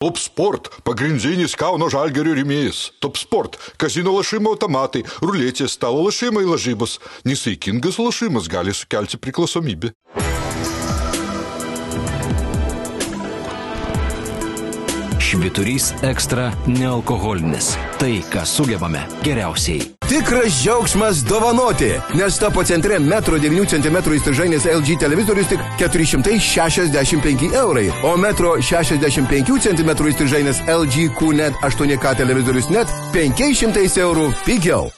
Top Sport - pagrindinis Kauno žalgerio rėmėjas. Top Sport - kazino lašimo automatai, ruletės, stalo lašimai lažybos. Nesaikingas lašimas gali sukelti priklausomybę. Šviturys ekstra nealkoholinis. Tai, ką sugebame geriausiai. Tikras džiaugsmas dovanoti, nes tapo centre 1,9 cm įstrižainės LG televizorius tik 465 eurai, o 1,65 cm įstrižainės LG QNET 8K televizorius net 500 eurų pigiau.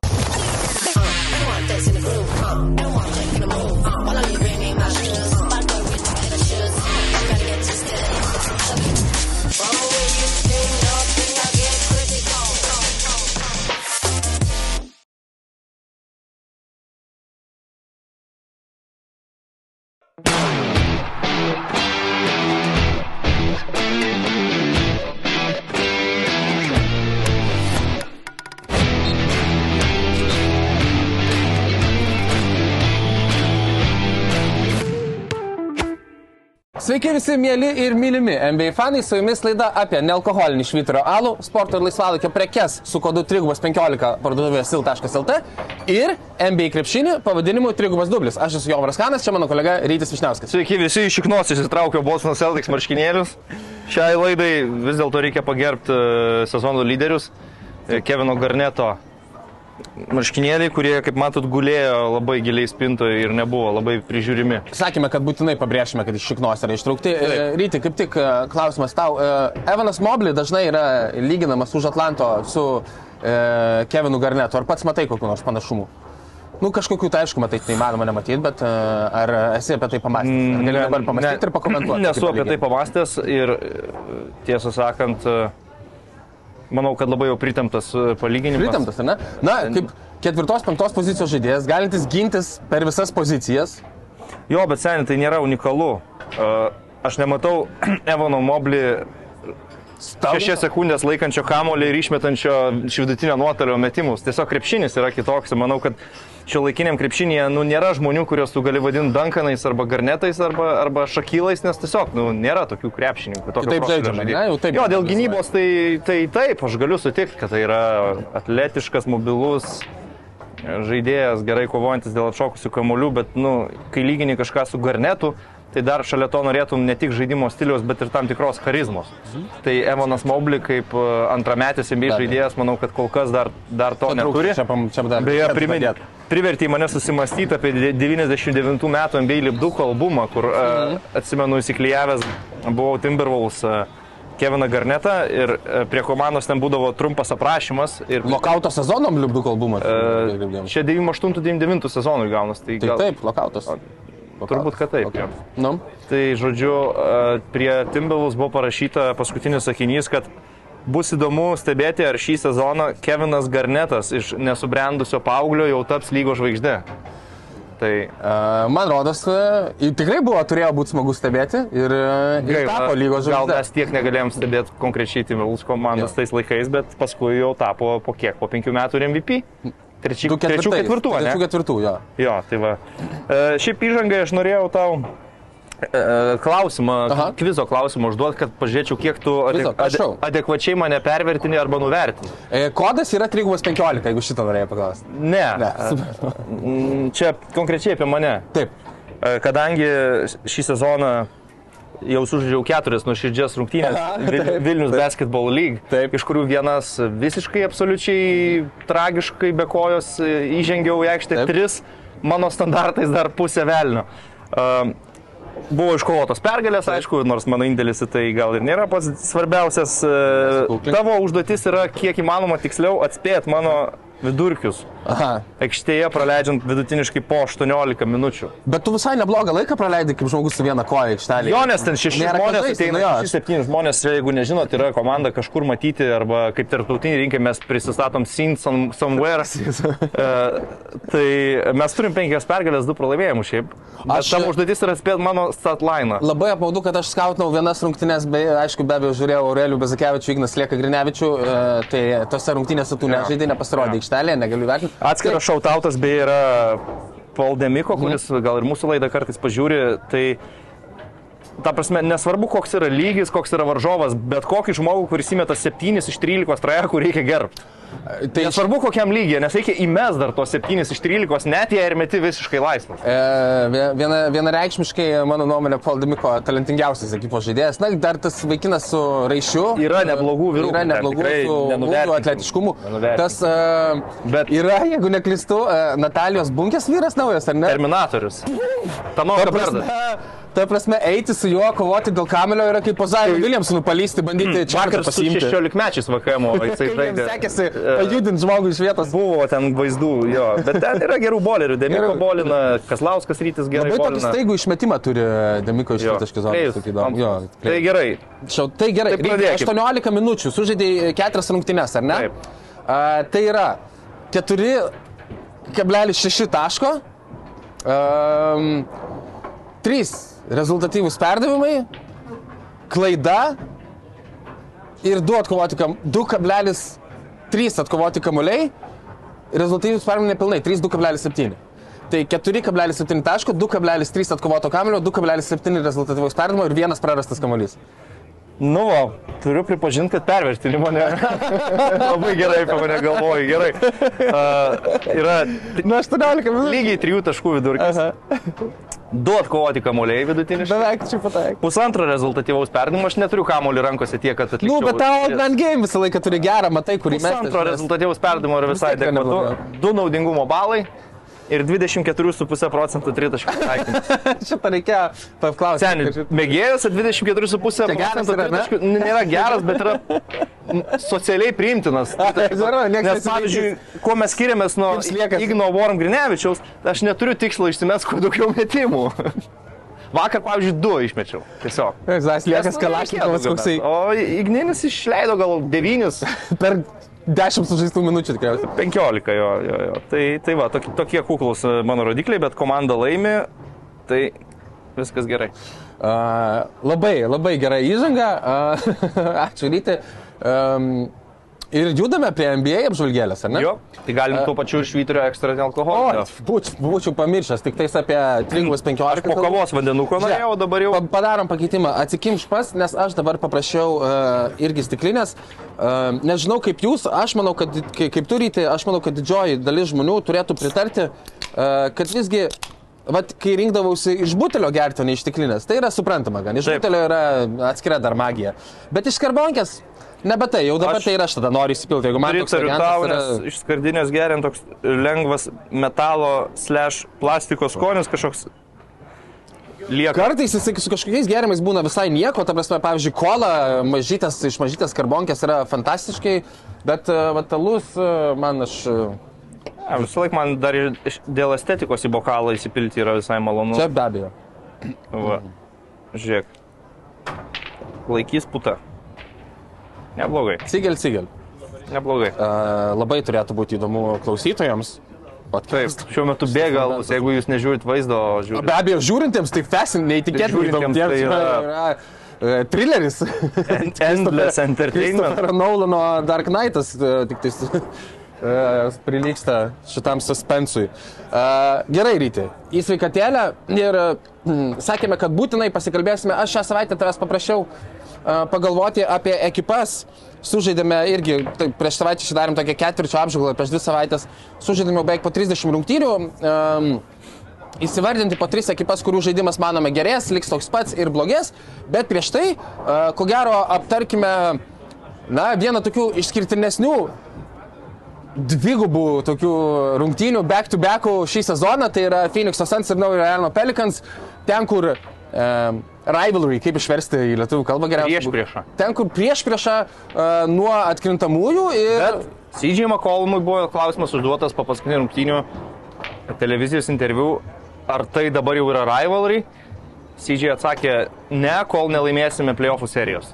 Thank you. Sveiki visi mėly ir mylimi NBA fanai, su jumis laida apie nealkoholinį švyturio alų, sporto ir laisvalaikio prekes su kodu 315 parduotuvėje sil.lt ir NBA krepšinį pavadinimu 3 dublis. Aš esu Jovras Kanas, čia mano kolega Rytis Višniauskas. Sveiki, visi iš iknos įsitraukė Boston Celtics marškinėlius. Šiai laidai vis dėlto reikia pagerbti e, sezono lyderius. E, Kevino Garneto marškinėliai, kurie, kaip matot, gulėjo labai giliai spintoje ir nebuvo labai prižiūrimi. Sakėme, kad būtinai pabrėšime, kad iš šiknos yra ištraukti. E, Ryti, kaip tik e, klausimas tau. E, Evanas Mobley dažnai yra lyginamas už Atlanto su e, Kevinu Garnetu. Ar pats matai kokiu nors panašumu? Nu, kažkokių tai aišku, matai, tai įmanoma nematyti, bet ar esi apie tai pamastęs? Ar gali dabar pamastyti ir pakomentuoti? Nesu apie tai pamastęs ir tiesą sakant, e, manau, kad labai jau pritemtas e, palyginimas. Pritemptas, ar ne? Na, kaip ketvirtos, penktos pozicijos žaidėjas, galintis gintis per visas pozicijas. Jo, bet seniai tai nėra unikalu. E, Aš nematau Evano Moblį šešias sekundės laikančio kamolį ir išmetančio iš vidutinio nuotolio metimus. Tiesiog krepšinis yra kitoks. Manau, kad šio laikiniam krepšinėje nu, nėra žmonių, kuriuos tu gali vadinti dankanais arba garnetais arba, arba šakylais, nes tiesiog nu, nėra tokių krepšininkų. Kitaip profilio žaidžiama, ne? Jau taip Jo, dėl gynybos tai, tai taip, aš galiu sutikti, kad tai yra atletiškas, mobilus žaidėjas, gerai kovojantis dėl atšokusių kamolių, bet nu, kai lygini kažką su garnetu, tai dar šalia to norėtum ne tik žaidimo stiliaus, bet ir tam tikros charizmos. Tai Evonas Mobley kaip e, antrametis abejo. žaidėjas, manau, kad kol kas dar, dar to Trūksta. neturi. Čia, čia dar Beje, priminė, privertė mane susimastyti apie de- 99 metų NBA lipduko albumą, kur, mhm. atsimenu, įsiklyjavęs buvau Timberwolves e, Keviną Garnetą ir e, prie komandos ten būdavo trumpas aprašymas. Ir, Lokauto sezonom liubduk albumą. e, čia 98-99 sezonui gaunas. Tai, Tai gal, taip, lokautas. Turbūt, kad taip. Okay. Nu, Tai žodžiu, prie Timberwolves buvo parašyta paskutinis sakinys, kad bus įdomu stebėti, ar šį sezoną Kevinas Garnetas iš nesubrendusio paauglio jau taps lygo žvaigždė. Tai man rodos, e, tikrai buvo, turėjo būti smagu stebėti ir, e, ir gaila, tapo lygos Gal žvaigždė. mes tiek negalėjom stebėti konkrečiai Timberwolves komandos Jo. tais laikais, bet paskui jau tapo po kiek, po penkių metų MVP. Trečių, Du trečių ketvirtais. ketvirtų, ne? Trečių ketvirtų, jo. Jo, tai va. E, šiaip įžangai aš norėjau tau e, klausimą, Aha. kvizo klausimą užduoti, kad pažiūrėčiau, kiek tu adek, prašau. adekvačiai mane pervertini arba nuvertini. E, kodas yra 315, jeigu šitą norėjai paklausti. Ne. Ne. Mm, Čia konkrečiai apie mane. Taip. E, Kadangi šį sezoną jau sužaidžiau keturias nuoširdžias rungtynės Vil- Vilnius taip. Basketball League, Taip. iš kurių vienas visiškai absoliučiai tragiškai be kojos e, įžengiau į aikštę, Taip. tris mano standartais dar pusę velnio. Um, Buvo iškovotos pergalės, aišku, nors mano indėlis į tai gal ir nėra pats svarbiausias. e. Tavo užduotis yra kiek įmanoma tiksliau atspėti mano vidurkius. Aha. Aikštėje praleidžiant vidutiniškai po 18 minučių. Bet tu visai neblogą laiką praleidai kaip žmogus su viena koja aikštelėje. Jo, nes ten šeši Nėra žmonės, ateina nu septyni žmonės, jeigu nežinot, yra komanda kažkur matyti, arba kaip tarptautiniai rinkai mes prisistatom Seen some, Somewhere. uh, tai mes turim penkias pergalės, du pralaimėjimus šiaip. Aš tam užduotis yra spėti mano statline. Labai apmaudu, kad aš skautinau vienas rungtynės, be, aišku, be abejo, žiūrėjau Aurelių Bezakevičių, Ignas Lieka Grinevičių, e, tai tose rungtynėse tu nežaidai, nepasirodė aikštelėje, negaliu vertinti. Atskiras šautautas beje yra Mhm. Paul Demiko, kuris gal ir mūsų laidą kartais pažiūri. Tai ta prasme, nesvarbu, koks yra lygis, koks yra varžovas, bet kokį žmogų, kuris įmeta 7 iš 13 trajekų, reikia gerbti. Tai nesvarbu, kokiam lygiai, nes reikia įmes dar tos 7 iš 13, net jei ir meti visiškai laisvas. E, vie- viena, vienareikšmiškai, mano nuomonė, Poldemiko talentingiausias ekipos žaidėjas. Na, dar tas vaikinas su raišiu. Yra neblogų vyrukų, Yra neblogų su atletiškumu. Tas uh, Bet- yra, jeigu neklystu, uh, Natalijos bunkės vyras naujas, ar ne? Terminatorius. Tamo Ta prasme, ta prasme, eiti su juo, kovoti dėl kamelio yra kaip Pozario Williamsonų palysti, bandyti čia Vakar pasiimti. 16 mečiais VKM, jisai žaidė. sekėsi pajudinti žmogų iš vietos. Buvo ten vaizdų, jo, bet ten yra gerų bolerių. Demiko bolina, Kaslauskas rytis gerai Labai tokį staigų išmetimą turi Demiko iš Klėjus. zonos. Tai gerai. Šiau, tai gerai, Tai reikia pradėkim. 18 minučių, sužaidėjai 4 rungtynes, ar ne? Taip. A, tai yra 4,6 taško, um, 3 rezultatyvūs perdavimai, klaida ir 2 atkovoti kam, 2,3 atkovoti kamuoliai, rezultatyvūs perdavimai nepilnai, 3, 2,7. Tai 4,7 taško, 2,3 atkovoto kamulio, 2,7 rezultatyvaus perdavimo ir vienas prarastas kamuolys. Nu, va, turiu pripažinti, kad pervertini mane. Labai gerai apie mane galvoji, gerai. Uh, yra Nu, 18 minučių. lygiai 3 taškų vidurkis. Du atkovoti kamuoliai vidutiniškai. Beveik čia pataik. Pusantro rezultatyvaus perdavimo, aš neturiu kamuolį rankose tiek, kad atlikčiau. Nu, bet tau man game visą laiką turi gerą, matai, kurį mes. Pusantro rezultatyvaus perdavimo yra visai adekvatu. Du naudingumo balai ir 24,5 procentų tritaškų taikymas. Šitą reikia paklausti. Seniai, mėgėjus 24,5 Čia geras procentų tritaškų nėra geras, bet yra socialiai priimtinas. Nieks Nes, pavyzdžiui, kuo mes skiriamės nuo. Igno Voram Grinevičiaus, aš neturiu tikslo išsimes kuo daugiau metimų. Vakar, pavyzdžiui, du išmečiau. Tiesiog. Zas liekas nu, kalašnikovas koksai. O Igninis išleido gal 9, per 10 sužaistų minučių tikriausiai. 15 jo. jo, jo. Tai, tai va, tokie, tokie kuklus e, mano rodikliai, bet komanda laimi, tai viskas gerai. Uh, labai, labai gera įžanga. Uh, ačiū ryti. Um, ir judame prie NBA apžvalgėlės, ar ne? Jo, tai galim tuo pačiu ir švyturio ekstra alkoholio. O, būčiau, pamiršęs, tik tais apie 3-15. Aš po kavos vandenuko norėjau, o dabar jau... Pa- Padarom pakeitimą. Atsikimš pas, nes aš dabar paprašiau uh, irgi stiklinės. Uh, nežinau kaip jūs, aš manau, kad kai- kaip turite, aš manau, kad didžioji dalis žmonių turėtų pritarti, uh, kad visgi Vat, kai rinkdavausi iš butelio gerti, o ne iš stiklinės, tai yra suprantama, gan iš Taip. butelio yra atskira dar magija. Bet iš karbonkės, nebe tai, jau dabar Aš tai ir aš tada noriu įsipilti, jeigu man Pritariu tau, yra... nes iš skardinės geriant toks lengvas metalo slash plastiko skonis kažkoks lieka. Kartais jis su kažkokiais gėrimais būna visai nieko, ta prasme, pavyzdžiui, kola mažytas, iš mažytės karbonkės yra fantastiškai, bet vatalus uh, man aš... Ja, visą laiką man dar ir dėl estetikos į bokalą įsipilti yra visai malonu. čia be abejo. Va. Žiūrėk. Laikys puta. Neblogai, Cigel, cigel. neblogai. Uh, labai turėtų būti įdomu klausytojams. Taip, Podcast. šiuo metu bėga, jeigu jūs nežiūrit vaizdo, žiūrite. Be abejo, žiūrintiems tai fascin, neįtikėtinai įdomu. tai yra- yra uh, trileris. Endless entertainment. Christopher Nolano Dark Knightas uh, tik tais uh, prilyksta šitam suspensui. Gerai, ryti. Į sveikatėlę ir mm, sakėme, kad būtinai pasikalbėsime. Aš šią savaitę tavęs paprašiau pagalvoti apie ekipas. Sužaidėme irgi, tai prieš savaitę šidarėm tokią ketvirčio apžvalgą, prieš dvi savaitės sužaidėme beveik po 30 rungtynių. Um, įsivardinti po tris ekipas, kurių žaidimas, manome, gerės, liks toks pats ir blogės, bet prieš tai, ko gero, aptarkime, na, vieną tokių išskirtinesnių dvigubų tokių rungtynių back-to-backų šį sezoną, tai yra Phoenix Suns ir Naujojo Elno Pelicans, ten, kur um, rivalry, kaip išversti į lietuvių kalbą geriausiai. Priešprieša. Ten, kur prieš priešą uh, nuo atkrintamųjų ir... Bet CJ McCollumui buvo klausimas užduotas po paskutinių rungtynių televizijos interviu, ar tai dabar jau yra rivalry. CJ atsakė, ne, kol nelaimėsime playoffų serijos.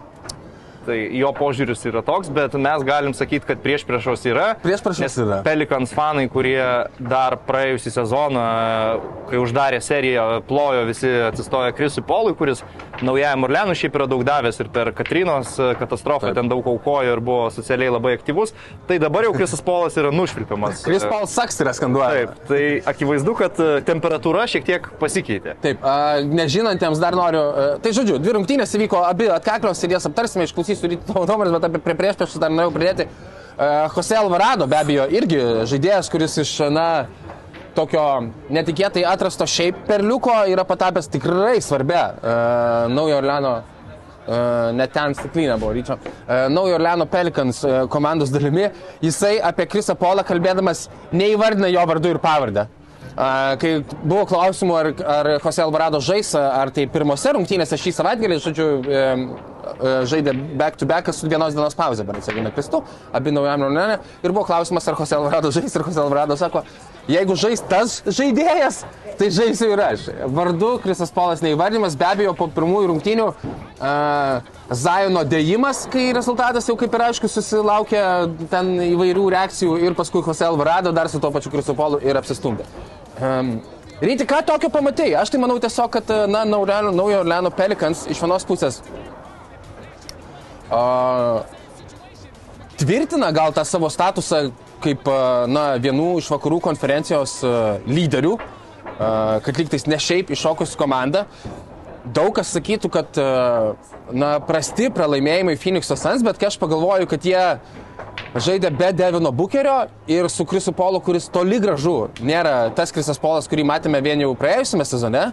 Tai jo požiūris yra toks, bet mes galim sakyti, kad prieš priešos yra. Priešpriešos nes yra. Pelikans fanai, kurie dar praėjusį sezoną, kai uždarė seriją, plojo visi atsistoję Krisui Polui, kuris naujajam Orlenui šiaip yra daug davęs ir per Katrinos e, katastrofą ten daug aukojo ir buvo socialiai labai aktyvus. Tai dabar jau Krisas Polas yra nušvilpiamas. Kris Paul Saks yra skanduoja. Taip, tai akivaizdu, kad e, temperatūra šiek tiek pasikeitė. Taip, a, nežinantiems dar noriu. A, tai žodžiu, dvi rungtynės įvyko abi atkaklios ir jas aptarsime, išklausysiu ryto tavo nuomonės, bet apie prie prieš prieš dar norėjau pridėti. Jose Alvarado be abejo irgi žaidėjas, kuris iš, na, tokio netikėtai atrasto šiaip perliuko yra patapęs tikrai svarbia uh, Naujo Orleano uh, net ten stiklinė buvo ryčio. Uh, Naujo Orleano Pelikans uh, komandos dalimi. Jisai apie Krisą Polą kalbėdamas neįvardina jo vardu ir pavardę. Uh, kai buvo klausimų, ar, ar Jose Alvarado žais, ar tai pirmose rungtynėse šį savaitgalį, žodžiu, um, uh, žaidė back to back su vienos dienos pauzė, bet jeigu neklistu, abi naujam Orleane. Ir buvo klausimas, ar Jose Alvarado žais, ir Jose Alvarado sako, jeigu žais tas žaidėjas, tai žaisiu ir aš. Vardu Krisas Polas neįvardymas, be abejo, po pirmųjų rungtynių uh, Zajono dėjimas, kai rezultatas jau kaip ir aišku susilaukė ten įvairių reakcijų ir paskui Jose Alvarado dar su to pačiu Krisu Polu ir apsistumdė. Um, Ryti, ką tokio pamatai? Aš tai manau tiesiog, kad na, Naujo Naujo Orleano Pelikans iš vienos pusės uh, tvirtina gal tą savo statusą kaip na, vienų iš vakarų konferencijos lyderių, kad lygtais ne šiaip iššokus komanda. Daug kas sakytų, kad na, prasti pralaimėjimai Phoenix'o Suns, bet kai aš pagalvoju, kad jie žaidė be Devino Bukerio ir su Krisu Polu, kuris toli gražu nėra tas Krisas Polas, kurį matėme vien jau praėjusiame sezone.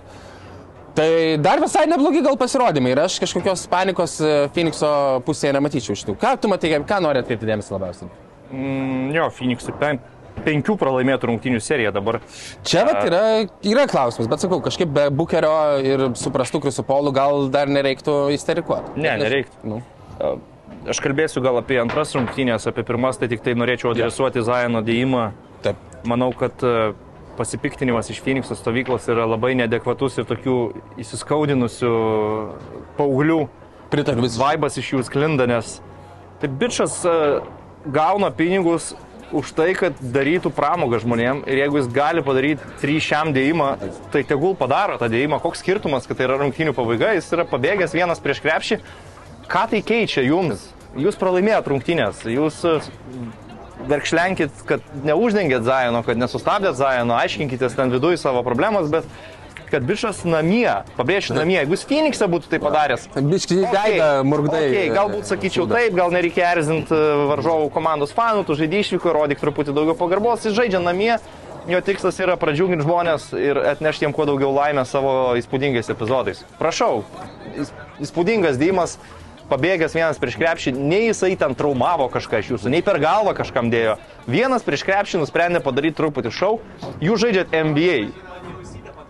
Tai dar visai neblogi gal pasirodymai ir aš kažkokios panikos Phoenix'o pusėje nematyčiau iš tų. Ką tu matai, ką nori atkreipti dėmesį labiausiai? Mm, jo, Phoenix'ui pen, penkių pralaimėtų rungtynių serija dabar. Čia vat, yra, yra klausimas, bet sakau, kažkaip be Bukerio ir suprastų Krisų Polų gal dar nereiktų isterikuoti. Ne, nereiktų. Nu. Aš kalbėsiu gal apie antras rungtynės, apie pirmas, tai tik tai norėčiau adresuoti ja. Zajono dėjimą. Taip. Manau, kad e, pasipiktinimas iš Phoenix'o stovyklos yra labai neadekvatus ir tokių įsiskaudinusių paauglių. Pritariu. Vaibas iš jų sklinda, nes tai bičias uh, gauna pinigus už tai, kad darytų pramogą žmonėm ir jeigu jis gali padaryti tryšiam dėjimą, tai tegul padaro tą dėjimą. Koks skirtumas, kad tai yra rungtynių pabaiga, jis yra pabėgęs vienas prieš krepšį. Ką tai keičia jums? Jūs pralaimėjot rungtynės, jūs verkšlenkit, kad neuždengėt Zajono, kad nesustabdėt Zajono, aiškinkitės ten viduje savo problemas, bet kad bičias namie, pabrėšiu namie, jeigu jis Phoenix'e būtų tai padaręs. Biškai okay, veidą murgdai. Okay, galbūt sakyčiau taip, gal nereikia erzinti varžovų komandos fanų, tu žaidži išvyko, rodyk truputį daugiau pagarbos, jis žaidžia namie. Jo tikslas yra pradžiuginti žmonės ir atnešti jiems kuo daugiau laimės savo įspūdingais epizodais. Prašau, įspūdingas Dymas, pabėgęs vienas prieš krepšį, nei jisai ten traumavo kažką iš jūsų, nei per galvą kažkam dėjo. Vienas prieš krepšį nusprendė padaryti truputį šau, jūs žaidžiat NBA.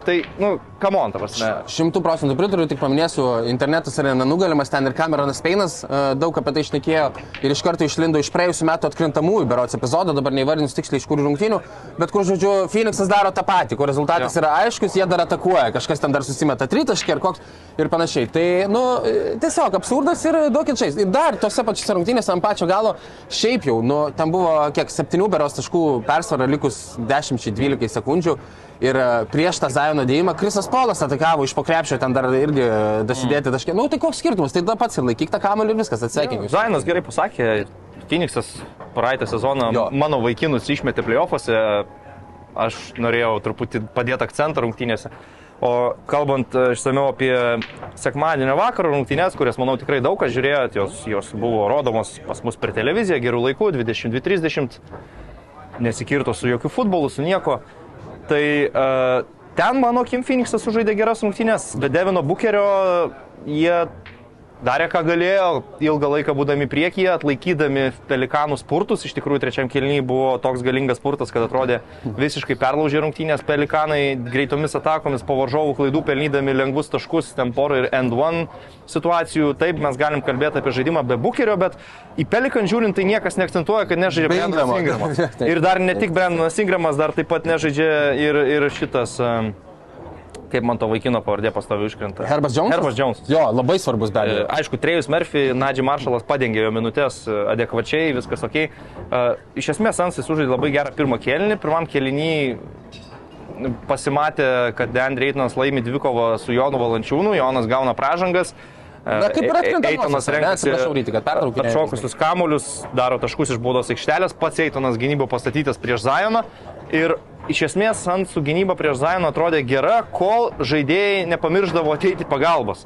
Tai, nu, kamon, ta prasme. Šimtų procentų pritariu, tik paminėsiu, internetas yra nenugalimas, ten ir Cameronas Peinas daug apie tai išnekėjo ir iš karto išlindo iš praėjusių metų atkrintamųjų berots epizodo, dabar neįvardinsiu tiksliai iš kur rungtynių, bet kur, žodžiu, Phoenixas daro tą patį, kur rezultatas jo. yra aiškus, jie dar atakuoja, kažkas ten dar susimeta tritaškį ir koks ir panašiai. Tai, nu, tiesiog absurdas ir duokit žaisti. Ir dar tose pačiose rungtynėse ant pačio galo, šiaip jau, nu, ten buvo kiek septynių beros taškų persvara likus 10-12 sekundžių. Ir prieš tą Zajono dėjimą Krisas Polas atakavo iš pokrepšio, ten dar irgi dasidėti taškė. Na, nu, tai koks skirtumas, tai tada pats ir laikyk tą kamuolį ir viskas, atsakykime. Zajonas gerai pasakė, Phoenixas praeitą sezoną jo. mano vaikinus išmetė playoffuose, aš norėjau truputį padėti akcentą rungtynėse. O kalbant išsameu apie sekmadienio vakaro rungtynės, kurias, manau, tikrai daug kas žiūrėjot, jos, jos buvo rodomos pas mus per televiziją gerų laikų, 22.30, nesikirto su jokių futbolu, su nieko. Tai uh, ten mano Kim Phoenixas sužaidė geras rungtynės, be Devino Bukerio jie darė ką galėjo, ilgą laiką būdami priekyje, atlaikydami pelikanų spurtus. Iš tikrųjų, trečiam kelnyje buvo toks galingas spurtas, kad atrodė visiškai perlaužė rungtynės. Pelikanai greitomis atakomis po varžovų klaidų pelnydami lengvus taškus, temporą ir end one situacijų. Taip, mes galim kalbėti apie žaidimą be bukerio, bet į pelikan žiūrint, tai niekas neakcentuoja, kad nežaidžia Brendanas Ingramas. Ir dar ne tik Brendanas Ingramas, dar taip pat nežaidžia ir, ir šitas. Um, kaip man to vaikino pavardė pastovi iškrenta. Herbas Jonesas? Herbas Jonesas. Jo, labai svarbus be abejo. Aišku, Trejus Murphy, Nadži Maršalas padengė jo minutės adekvačiai, viskas ok. Uh, iš esmės, Ansai sužaidė labai gerą pirmą kėlinį, pirmam kėlinį pasimatė, kad Deandre Eitonas laimi dvikovą su Jonu Valančiūnu, Jonas gauna pražangas. Na, kaip ir atkrintamosiose, Eitonas renkasi Atsiprašau, Ryti, kad pertraukinėju. atšokusius kamuolius, daro taškus iš baudos aikštelės, pats Eitonas gynybo pastatytas prieš Zajoną. Ir iš esmės su gynyba prieš Zajoną atrodė gera, kol žaidėjai nepamirždavo ateiti pagalbos.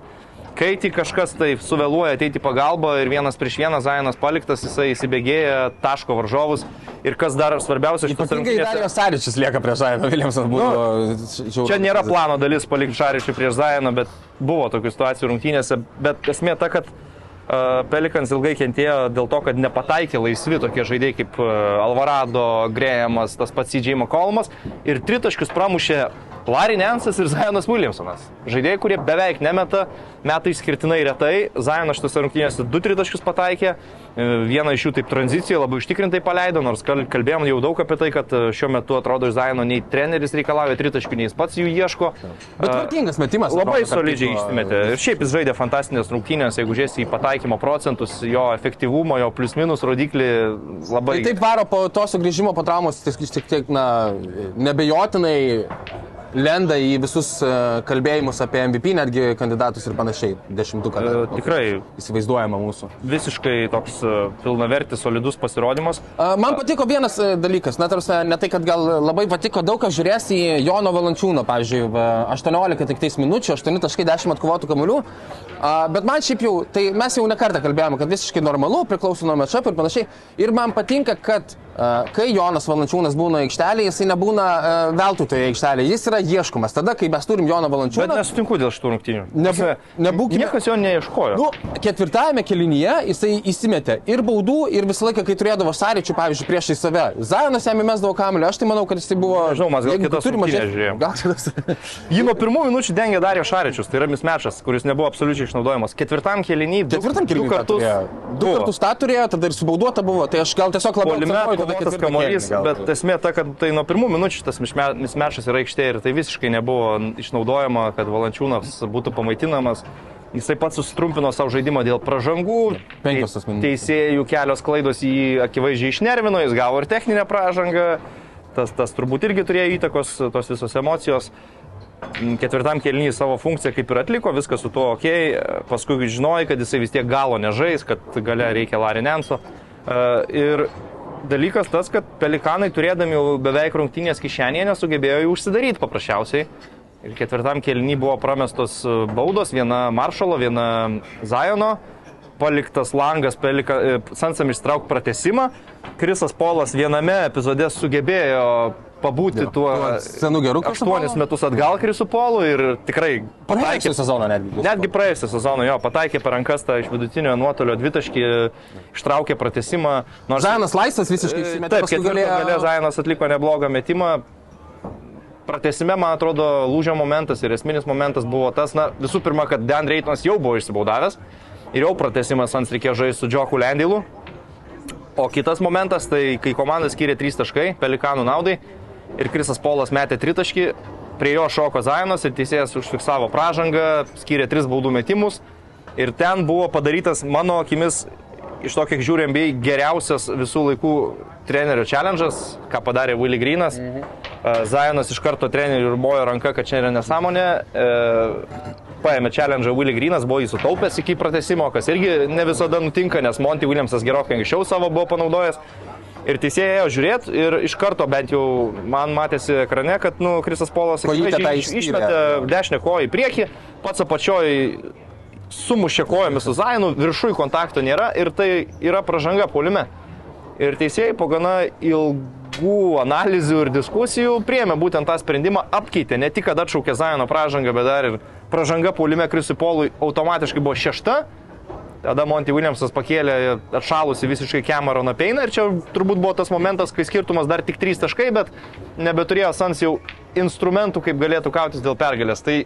Kai tik kažkas taip suvėluoja ateiti pagalbą ir vienas prieš vieną Zajonas paliktas, jisai įsibėgėja, taško varžovus. Ir kas dar svarbiausia, šitas Ypatingai Darijos Saričius lieka prie Žaino Viljamsas buvo. Nu, Čia nėra plano dalis palikti Šaričių prieš Zajoną, bet buvo tokių situacijų rungtynėse. Bet esmė ta, kad Pelikans ilgai kentėjo dėl to, kad nepataikė laisvi tokie žaidėjai kaip Alvarado, Grėjamas, tas pats CJ McColmas. Ir tritaškius pramušė Larry Nensas ir Zajonas Williamsonas. Žaidėjai, kurie beveik nemeta, meta išskirtinai retai. Zajonas šitose rungtynėse du tritaškius pataikė. E, Vieną iš jų taip tranzicijoje labai užtikrintai paleido, nors kal- kalbėjom jau daug apie tai, kad e, šiuo metu atrodo iš Zajono nei treneris reikalauja tritaškių, nei jis pats jų ieško. Bet tvarkingas metimas. Labai atrodo, solidžiai išsimetė. Ir šiaip jis žaidė fantastinės rungtynės, jeigu žiūrėsi į pataikymo procentus, jo efektyvumo, jo plius minus rodiklį labai... Tai taip varo po to sugrįžimo po traumos, tik tiek, na, nebejotinai lenda į visus e, kalbėjimus apie MVP, netgi kandidatus ir panašiai, dešimtuką. E, tikrai. Įsivaizduojama mūsų. Visiškai toks e, pilnavertis, solidus pasirodymas. A, Man patiko vienas e, dalykas, na, tarsi, ne tai, kad gal labai patiko, daug kas žiūrės į Jono Valančiūną, pavyzdžiui, va, 18 tik tais minučių, 8.10 atkovotų kamuolių, bet man šiaip jau, tai mes jau nekartą kalbėjome, kad visiškai normalu, priklauso nuo matšap ir panašiai. Ir man patinka, kad kai Jonas Valančiūnas būna aikštelėje, jisai nebūna a, veltui toje aikštelėje, jis yra ieškomas. Tada, kai mes turim Joną Bet Valančiūną, nesutinku dėl šitų rungtynių. Nebū- Prasme, nebūkime- Niekas jo neieškojo. Nu, ketvirtajame kelinyje jisai įsimetė ir baudų, ir visą laiką, kai turėdavo sąryčių, pavyzdžiui, priešai save. Zajonas jam įmesdavo kamelį, aš tai manau, kad jisai buvo... Nežinau, mes gal kitas turi rungtynes mažiau- žiūrėjom. Gal kitas. Jį nuo pirmų minučių dengė Dario Šaričius, tai yra mismečas, kuris nebuvo absoliučiai išnaudojamas. Ketvirtam kelinį du, Ketvirtam du kelinyje kartus. Du kartus tą turėjo, tada ir subauduota buvo, tai aš gal tiesiog labiau Polime akcentuoju tada kovotas ketvirtą kamuolys, bet esmė ta, kad tai nuo pirmų minučių tas misme- mismečas yra aikštė ir tai visiškai nebuvo išnaudojama, kad Valančiūnas būtų pamaitinamas. Jisai pats sutrumpino savo žaidimą dėl pražangų. Teisėjų kelios klaidos jį akivaizdžiai išnervino, jis gavo ir techninę pražangą. Tas, tas turbūt irgi turėjo įtakos, tos visos emocijos. Ketvirtam kelnyje savo funkciją kaip ir atliko, viskas su tuo ok, paskui žinojai, kad jisai vis tiek galo nežais, kad gale reikia Larinenso. Ir dalykas tas, kad pelikanai turėdami jau beveik rungtynės kišenėje nesugebėjo jų užsidaryti paprasčiausiai. Ir ketvirtam kelnyje buvo pramestos e, baudos, viena Maršalo, viena Zajono, paliktas langas, pelika, e, Sansam ištrauk pratesimą. Krisas Polas viename epizode sugebėjo pabūti tuo tuo senu geru aštuonis metus atgal Krisų Polu ir tikrai Praėjusią sezoną netgi. Netgi praėjusią sezoną jo pataikė per rankas tą iš vidutinio nuotolio dvitaškį, ištraukė pratesimą. Nors Zajonas laisvas visiškai E, įsimetė. Taip, galėjo- galė Zajonas atliko neblogą metimą. Pratesime, man atrodo, lūžio momentas ir esminis momentas buvo tas, na, visų pirma, kad Dan Reitonas jau buvo išsibaudavęs ir jau pratesimas ant reikėjo žaisti su Džoku Lendilu. O kitas momentas, tai kai komanda skiria 3 taškai Pelikanų naudai ir Krisas Polas metė 3 taškį, prie jo šoko Zajonas ir teisėjas užfiksavo pražangą, skiria 3 baudų metimus ir ten buvo padarytas mano akimis iš to, kiek žiūrėjom, bei geriausias visų laikų trenerio challenge'as, ką padarė Willy Greenas. Mhm. Zajonas iš karto treneriui mojo ranka, kad čia yra nesąmonė. E, Paėmė challenge Willy Greenas, buvo jį sutaupęs iki pratesimo, kas irgi ne visada nutinka, nes Monty Williamsas gerokai anksčiau savo buvo panaudojęs. Ir teisėjai ėjo žiūrėti ir iš karto bent jau man matėsi ekrane, kad, nu, Krisas Polas iš- išmetė dešinę koją į priekį, pats apačioj sumušė kojomis su Zainu, viršui kontakto nėra ir tai yra pražanga polime. Ir teisėjai po gana ilgų analizių ir diskusijų priemė būtent tą sprendimą, apkeitė ne tik, kad atšaukė Zaino pražangą, bet dar ir pražanga polime Krisui Polui automatiškai buvo šešta. Tada Monty Williamsas pakėlė atšalusi visiškai Cameroną Peiną ir čia turbūt buvo tas momentas, kai skirtumas dar tik 3 taškai, bet nebeturėjo Sans jau instrumentų, kaip galėtų kautis dėl pergalės. Tai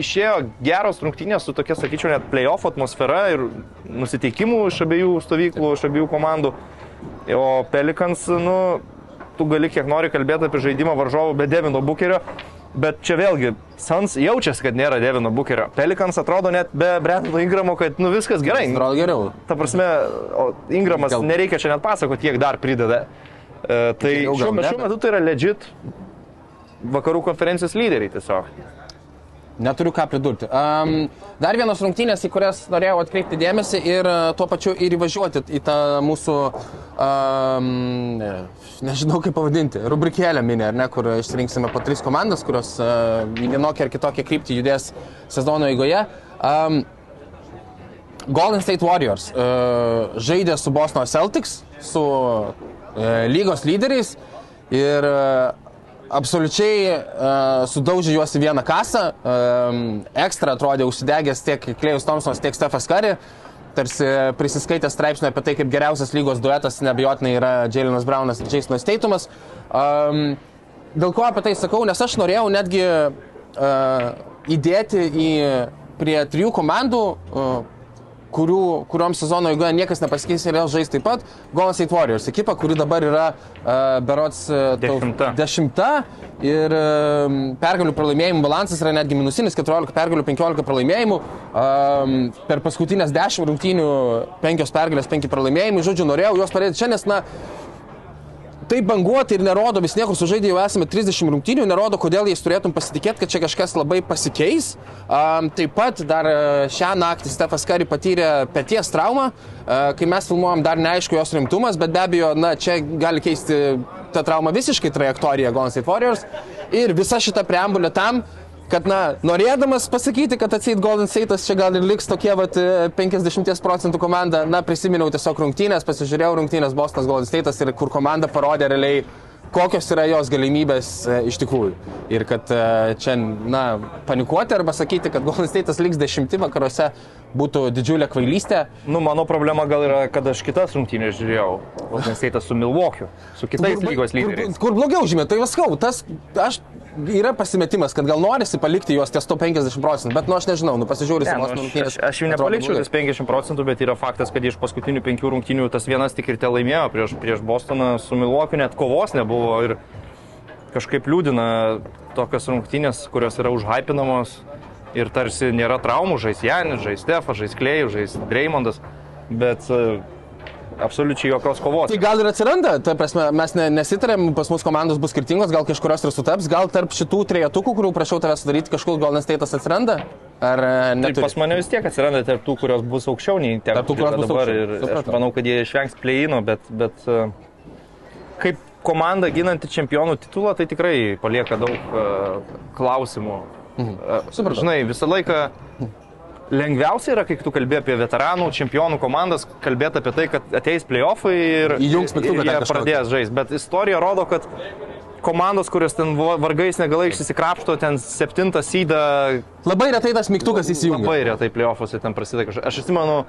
išėjo geros rungtynės su tokia, sakyčiau, net playoff atmosfera ir nusiteikimu iš abiejų stovyklų, iš abiejų komandų. O Pelikans, nu, tu gali kiek nori kalbėti apie žaidimą varžovų be Devino Bukerio, bet čia vėlgi, Sans jaučiasi, kad nėra Devino Bukerio. Pelikans atrodo net be Brendono Ingramo, kad nu viskas gerai. Atrodo geriau. Ta prasme, o Ingramas Gal- nereikia čia net pasakoti, kiek dar prideda. E, tai Geriau gal šiuo, šiuo metu tai yra legit vakarų konferencijos lyderiai tiesiog. Neturiu ką pridurti. Um, dar vienos rungtynės, į kurias norėjau atkreipti dėmesį ir uh, tuo pačiu ir įvažiuoti į tą mūsų, um, nežinau kaip pavadinti, rubrikėlę mini, ar ne, kur išsirinksime po tris komandas, kurios uh, į vienokią ar kitokią kryptį judės sezono eigoje. Um, Golden State Warriors uh, žaidė su Boston Celtics, su uh, lygos lyderiais ir uh, absoliučiai uh, sudaužė juos į vieną kasą. Um, ekstra atrodė užsidegęs tiek Klejus Thompsonas, tiek Stefas Kari. Tarsi prisiskaitė straipsnio apie tai, kaip geriausias lygos duetas nebejotinai yra Jalinas Braunas ir Jasonas Teitumas. Um, dėl ko apie tai sakau, nes aš norėjau netgi uh, įdėti į, prie trijų komandų uh, kurių, kuriuom sezono eigoje niekas nepasikeis ir vėl žais taip pat. Golden State Warriors ekipa, kuri dabar yra uh, berots uh, Dešimta. dešimta ir uh, pergalių pralaimėjimų balansas yra netgi minusinis 14 pergalių, 15 pralaimėjimų. Um, per paskutinės 10 rungtynių 5 pergalės, 5 pralaimėjimai. Žodžiu, norėjau juos padėti čia, nes na, tai banguoti ir nerodo, vis niekur sužaidė jau esame 30 rungtynių, nerodo, kodėl jais turėtum pasitikėti, kad čia kažkas labai pasikeis. Um, taip pat dar e, šią naktį Stefas Kari patyrė pėties traumą, uh, kai mes filmuojam dar neaišku jos rimtumas, bet be abejo, na, čia gali keisti tą traumą visiškai trajektoriją Golden State Warriors. Ir visa šita preambulė tam, kad, na, norėdamas pasakyti, kad atseit Golden State'as čia gal ir liks tokie, vat, e, 50 procentų komanda, na, prisiminiau tiesiog rungtynės, pasižiūrėjau rungtynės Bostonas Golden State'as ir kur komanda parodė realiai, kokios yra jos galimybės e, iš tikrųjų. Ir kad e, čia, na, panikuoti arba sakyti, kad Golden State'as liks dešimti vakaruose būtų didžiulė kvailystė. Nu, mano problema gal yra, kad aš kitas rungtynės žiūrėjau. Golden State su Milwaukee, su kitais Kur- lygos kur, lyderiais. kur blogiau žymė, tai viskau, tas, aš, yra pasimetimas, kad gal norisi palikti juos ties to 50 procentų, bet, nu, aš nežinau, nu, pasižiūrėsiu, Ne, nu, aš, aš, aš jų nepalikčiau ties 50 procentų, bet yra faktas, kad iš paskutinių penkių rungtynių tas vienas tik ir te laimėjo prieš, prieš Bostoną su Milwaukee, net kovos nebuvo ir kažkaip liūdina tokios rungtynės, kurios yra užhypinamos ir tarsi nėra traumų, žais Janis, žais Stefas, žais Klėjus, žais Dreimondas, bet e, absoliučiai jokios kovos. Tai gal ir atsiranda, ta prasme, mes ne, nesitarėm, pas mus komandos bus skirtingos, gal kažkurios ir sutaps, gal tarp šitų trejetukų, kurių prašiau tavęs sudaryti, kažkur Golden State'as atsiranda? Ar e, Tai pas mane vis tiek atsiranda tarp tų, kurios bus aukščiau nei ten, kurios bus dabar. aukščiau. Ir aš Supratau. manau, kad jie išvengs plėjino, bet, bet e, kaip komanda ginanti čempionų titulą, tai tikrai palieka daug uh, klausimų. Mhm. Supratau. Žinai, visą laiką lengviausia yra, kai tu kalbė apie veteranų, čempionų komandas, kalbėti apie tai, kad ateis playoffai ir, Įjungs ir jie pradės žaisti. Bet istorija rodo, kad komandos, kurios ten vargais negalais įsikrapšto, ten septintą sydą Labai retai tas mygtukas įsijungia. Labai retai playoffuose ten prasideda kažkas. Aš atsimenu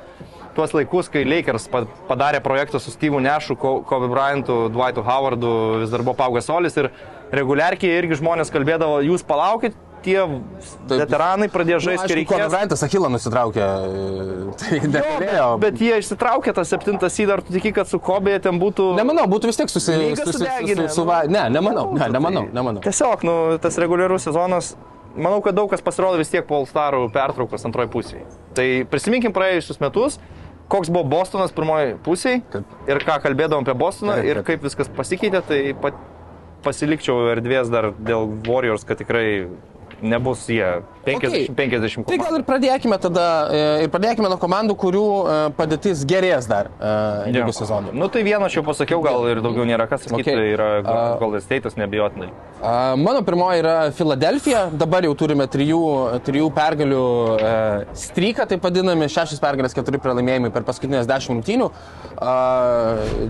tuos laikus, kai Lakers pa- padarė projektą su Steve'u Nešu, Ko- Kobe Bryantu, Dwightu Howardu, vis dar buvo Paugas Solis ir reguliarkiai irgi žmonės kalbėdavo, jūs palaukit, tie veteranai pradėjo žaisti, kai Nu, reikės. Bryantas Achilą nusitraukė, e, tai negalėjo. Bet jie išsitraukė tą septintą sydą, ar tu tiki, kad su Kobe ten būtų... Nemanau, būtų vis tiek susi... Lyga susi- sudeginę, su- suva- Ne, nemanau, ne, nemanau, nemanau. Tiesiog, nu, tas reguliarus sezonas, manau, kad daug kas pasirodo vis tiek po All-Starų pertraukos antroji pusėje. Tai prisiminkim praėjusius metus, koks buvo Bostonas pirmoji pusėje Taip. ir ką kalbėdavom apie Bostoną Taip, ir taip. kaip viskas pasikeitė, tai pat, pasilikčiau erdvės dar dėl Warriors, kad tikrai nebus jie 50-50 Tai gal ir pradėkime tada, e, ir pradėkime nuo komandų, kurių e, padėtis gerės dar e, lygų sezonų. Nu tai vieną aš jau pasakiau, gal ir daugiau nėra kas sakyti, Okay. tai yra Golden State'as nebijotinai. Mano pirmoji yra Filadelfija, dabar jau turime trijų, trijų pergalių e, stryką, taip vadinami, šešias pergalės, keturi pralaimėjimai per paskutinės dešimt rungtynių.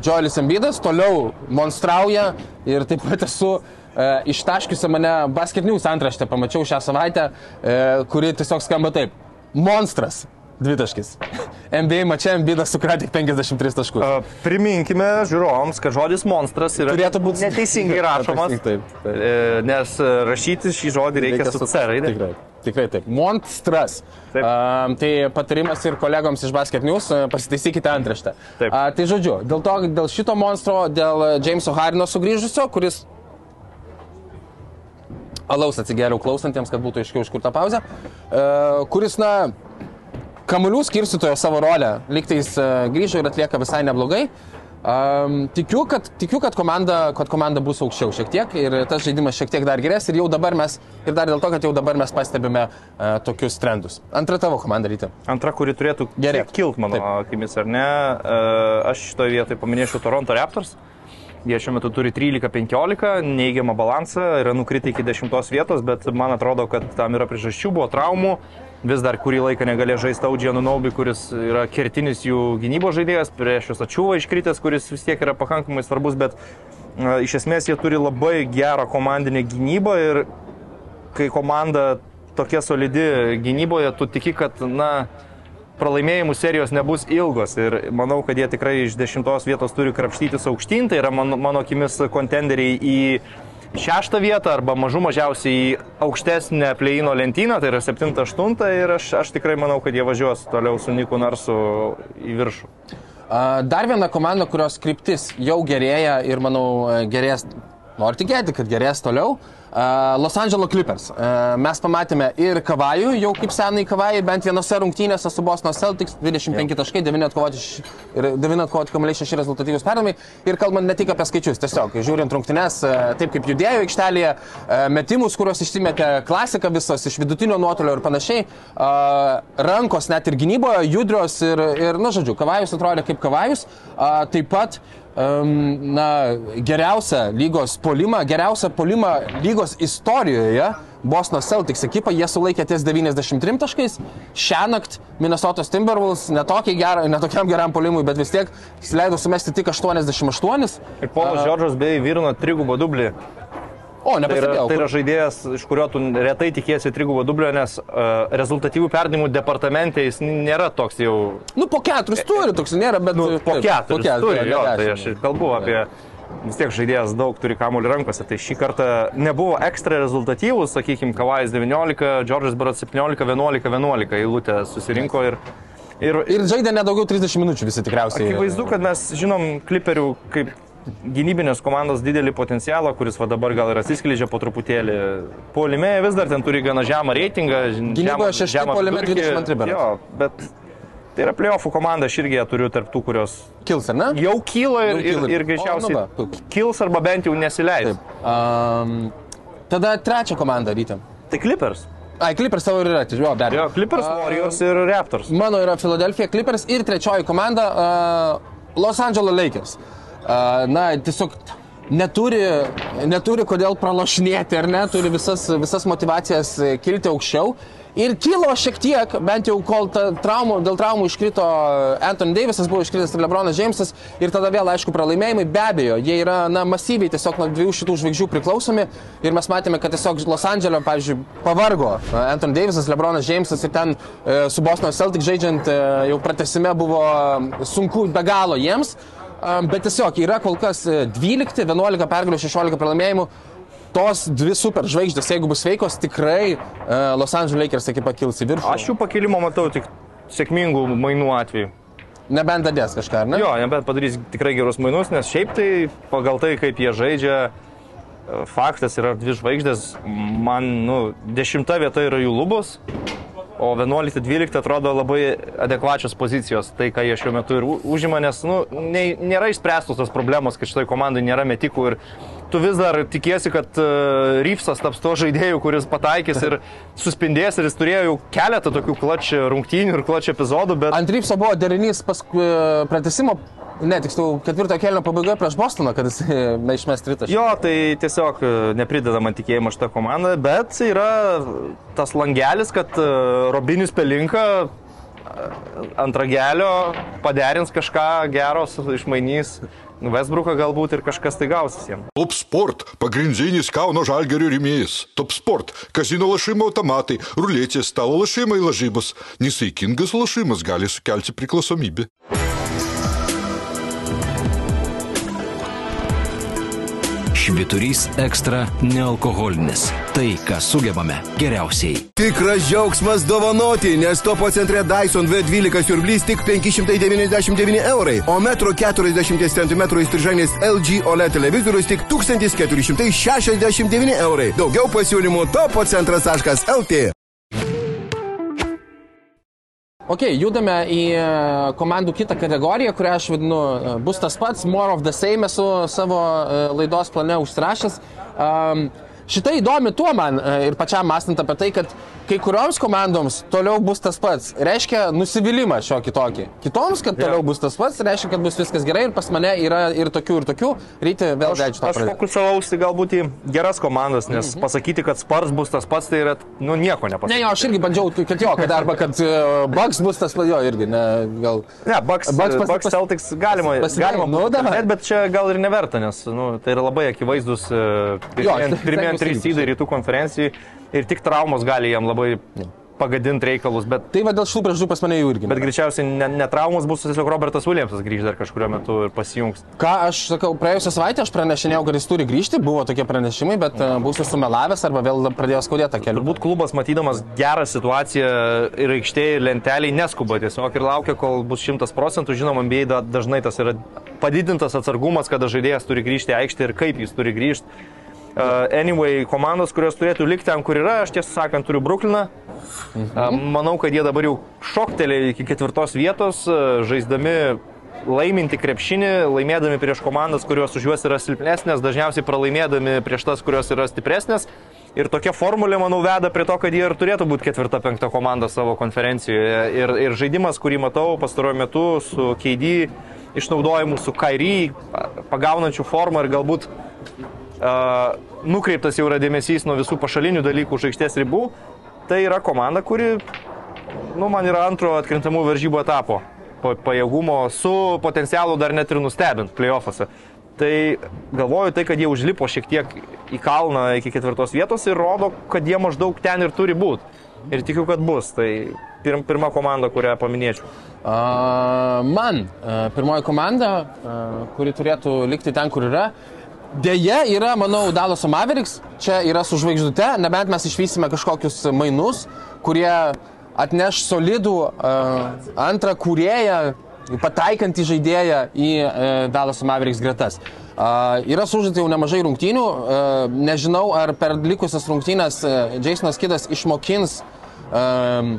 Joelis Embidas toliau monstrauja ir taip pat esu e, ištaškiusi mane Basket News antraštę, pamačiau šią savaitę, e, kuri tiesiog skamba taip. Monstras. Dvitaškis. NBA mačia Embidas sukratė tik 53 taškus. A, Priminkime žiūrovams, kad žodis monstras yra Turėtų būti neteisingai rašomas, Taip, taip. nes rašyti šį žodį reikia, su C raide. Tikrai, tikrai taip. Monstras. Taip. Um, tai patarimas ir kolegoms iš Basket News, pasitaisykite antraštę. Taip. A, tai žodžiu, dėl, to, dėl šito monstro, dėl Jameso Harino sugrįžusio, kuris alaus atsigeriau klausantiems, kad būtų aiškiau, iš kur ta pauzė, e, kuris, na, kamuolių skirstytojo savo rolę, lygtais e, grįžo ir atlieka visai neblogai. Um, tikiu, kad, tikiu kad, komanda, kad komanda bus aukščiau šiek tiek ir tas žaidimas šiek tiek dar geres ir jau dabar mes, ir dar dėl to, kad jau dabar mes pastebime uh, tokius trendus. Antra tavo komanda ryte. Antra, kuri turėtų Gerėt. kilt mano akimis, ar ne? E, Aš šitoje vietoje paminėčiau Toronto Raptors. Jie šiuo metu turi 13-15, neigiamą balansą, yra nukritę iki 10 vietos, bet man atrodo, kad tam yra priežasčių, buvo traumų. Vis dar kurį laiką negalėjo žaisti Audžianų Naubi, kuris yra kertinis jų gynybos žaidėjas, prieš juos ačiūva iškritęs, kuris vis tiek yra pakankamai svarbus, bet e, iš esmės jie turi labai gerą komandinę gynybą ir kai komanda tokia solidi gynyboje, tu tiki, kad, na, pralaimėjimų serijos nebus ilgos ir manau, kad jie tikrai iš dešimtos vietos turi krapštytis aukštyn, tai yra mano, mano akimis kontenderiai į šeštą vietą arba mažų mažiausiai į aukštesnę pleino lentyną, tai yra septintą, aštuntą ir aš, aš tikrai manau, kad jie važiuos toliau su Niku Narsu į viršų. Dar viena komanda, kurios kryptis jau gerėja ir manau gerės, noriu tikėti, kad gerės toliau. Los Angeles Clippers. Mes pamatėme ir Kavajų, jau kaip senai Kavajai, bent vienose rungtynėse su Boston Celtics 25 taškai, 9 atkovoti š- ir 9 atkovoti kamuoliai 6 rezultatyvus perdavimai. Ir kalbant ne tik apie skaičius, tiesiog žiūrint rungtynės, taip kaip judėjo aikštelėje, metimus, kuriuos išsimetė klasika visos iš vidutinio nuotolio ir panašiai, rankos net ir gynyboje judrios ir, ir na, žodžiu, Kavajus atrodė kaip Kavajus. Taip pat na, geriausią lygos polimą, geriausią polimą lygos istorijoje. Boston Celtics ekipa, jie sulaikė ties 93 taškais. Šią naktį Minnesotos Timberwolves netokiam ger, netokiam geram polimui, bet vis tiek leido sumesti tik 88. Ir Polas Džordžas beje vyrino trigubą dublį. O, Tai yra, tai yra žaidėjas, iš kurio tu retai tikėsi trigubo dublio, nes uh, rezultatyvių perdimų departamente jis nėra toks jau Nu, po keturis turi, toks nėra, bet nu, po taip, keturis. Turi, ne jo, tai aš kalbu apie vis tiek žaidėjas daug turi kamuolį rankose. Tai šį kartą nebuvo ekstra rezultatyvus, sakykime, Kavais 19, Džordžas Barat 17, 11, 11 eilutė susirinko ir, ir, Ir žaidė nedaugiau 30 minučių visi tikriausiai. Akivaizdu, kad mes žinom kliperių kaip gynybinės komandos didelį potencialą, kuris va dabar gal ir atsiskleidžia po truputėlį. Polime vis dar ten turi gana žemą reitingą. Gynyboje šešti, vidurkį. 22 berods. Jo, bet tai yra playoffų komanda, aš irgi ją turiu tarptų, kurios Kils, ar ne? jau kyla ir, Jau ir, kyla. ir O, greičiausiai nu va, puiku. kils arba bent jau nesileis. Taip. Um, tada trečią komandą ryte. Tai Clippers. Ai, Clippers tavo ir yra, tai jo, be abejo. Jo, Clippers, Warriors ir Raptors. Mano yra Philadelphia Clippers ir trečioji komanda uh, Los Angeles Lakers. Uh, na, tiesiog neturi, neturi kodėl pralašinėti, ar ne, turi visas, visas motivacijas e, kilti aukščiau. Ir kilo šiek tiek, bent jau kol traumų, dėl traumų iškrito Anthony Davisas, buvo iškritęs ir Lebronas Jamesas ir tada vėl, aišku, pralaimėjimai, be abejo, jie yra, na, masyviai tiesiog nuo dviejų šitų žvaigždžių priklausomi. Ir mes matėme, kad tiesiog Los Andželio, pavyzdžiui, pavargo e, Anthony Davisas, Lebronas Jamesas ir ten e, su Boston Celtic žaidžiant e, jau pratesime buvo e, sunku be galo jiems, e, bet tiesiog yra kol kas e, 12, 11 pergalių, 16 pralaimėjimų tos dvi super žvaigždės, jeigu bus sveikos, tikrai uh, Los Angeles Lakers ekipa kils į viršų. Aš jų pakilimo matau tik sėkmingų mainų atveju. Nebent dadės kažką, ar ne? Jo, nebent padarys tikrai gerus mainus, nes šiaip tai pagal tai, kaip jie žaidžia, e, faktas yra dvi žvaigždės, man, nu, dešimta vieta yra jų lubos, o 11-12 atrodo labai adekvačios pozicijos, tai ką jie šiuo metu ir užima, nes, nu, nėra išspręstos tos problemos, kad šitoj komandai nėra metikų ir tu vis dar tikiesi, kad uh, Ryfsas taps to žaidėjų, kuris pataikys ir suspindės ir jis turėjo jau keletą tokių klačių rungtynių ir klačių epizodų, bet... Ant Rypso buvo derinys pas pratesimo, ne, tiksliau, ketvirto kelio pabaigoje prieš Bostoną, kad jis neišmės tritaškį. Jo, tai tiesiog e, neprideda man tikėjimo šitą komandą, bet yra tas langelis, kad e, Robinis Pelinka e, ant ragelio paderins kažką geros, išmainys Vesbruką galbūt ir kažkas tai gausis jam. Top Sport - pagrindinis Kauno Žalgerio rėmėjas. Top Sport - kazino lašimo automatai, ruletės, stalo lašimai lažybos. Nesaikingas lašimas gali sukelti priklausomybę. Šviturys ekstra nealkoholinis. Tai, ką sugebame geriausiai. Tikras džiaugsmas dovanoti, nes topo centre Dyson V12 siurblys tik 599 eurai, o metro 40 cm įstrižainės LG OLED televizorius tik 1469 eurai. Daugiau pasiūlymų topo centras.lt. Ok, judame į e, komandų kitą kategoriją, kurią aš vadinu, e, bus tas pats, more of the same esu savo e, laidos plane užsirašęs. Um, Šitą įdomi tuo man e, ir pačiam mąstant apie tai, kad kai kurioms komandoms toliau bus tas pats. Reiškia nusivylimą šio kitokį. Kitoms, kad toliau Jo. bus tas pats, reiškia, kad bus viskas gerai ir pas mane yra ir tokių, ir tokių. Ryti vėl Aš, leidžiu tą aš pradėti. fokusavausi galbūt į geras komandas, nes pasakyti, kad Spars bus tas pats, tai yra, nu, nieko Ne, nepasakyti. jo, aš irgi bandžiau, kad jo, kad arba kad uh, Bugs bus tas, jo, irgi, ne, gal. Ne, Bucks Bucks, pas- Bucks pas- Celtics galima, pasidai- galima nu, net, bet čia gal ir neverta, nes nu, tai yra labai akivaizdus e, Jo, pirmieji pirmieji stengiuosi trys įdai rytų konferencijai ir tik traumos gali jam labai pagadinti reikalus, bet, Tai va dėl šių priežasčių pas mane jų irgi. bet greičiausiai ne, ne traumos bus, tiesiog Robertas Williamsas grįž dar kažkurio metu ir pasijungs. Ką aš sakau, praėjusią savaitę aš pranešinėjau, kad jis turi grįžti, buvo tokie pranešimai, bet uh, būsiu sumelavęs arba vėl pradėjo skaudėti kelią. Turbūt klubas matydamas gerą situaciją ir aikštėje, ir lenteliai neskuba tiesiog ir laukia, kol bus 100 procentų. Žinoma, NBA da- dažnai tas yra padidintas atsargumas, kada žaidėjas turi grįžti į aikštę ir kaip jis turi grįžti. Anyway, komandos, kurios turėtų likti ten, kur yra, aš tiesą sakant, turiu Brukliną. Uh, manau, kad jie dabar jau šoktelė iki ketvirtos vietos, žaisdami laiminti krepšinį, laimėdami prieš komandas, kurios už juos yra silpnesnės, dažniausiai pralaimėdami prieš tas, kurios yra stipresnės. Ir tokia formulė, manau, veda prie to, kad jie ir turėtų būti ketvirta, penkta komanda savo konferencijoje. Ir, ir žaidimas, kurį matau pastaruoju metu su KD išnaudojimu, su Kairį, pagaunančių formą ir galbūt nukreiptas jau yra dėmesys nuo visų pašalinių dalykų už aikštės ribų, tai yra komanda, kuri, nu, man yra antro atkrintamų varžybų etapo pa- pajėgumo su potencialu dar net ir nustebint playoffuose. Tai galvoju tai, kad jie užlipo šiek tiek į kalną iki ketvirtos vietos ir rodo, kad jie maždaug ten ir turi būti. Ir tikiu, kad bus. Tai pirm, pirma komanda, kurią paminėčiau. Uh, man uh, pirmoji komanda, uh, kuri turėtų likti ten, kur yra. Deja, yra, manau, Dalaso Mavericks, čia yra su žvaigždute, nebent mes išvysime kažkokius mainus, kurie atneš solidų uh, antrą kūrėją, pataikantį žaidėją į uh, Dalaso Mavericks gretas. Uh, yra sužaita jau nemažai rungtynių, uh, nežinau, ar per likusias rungtynės uh, Jasonas Kidas išmokins um,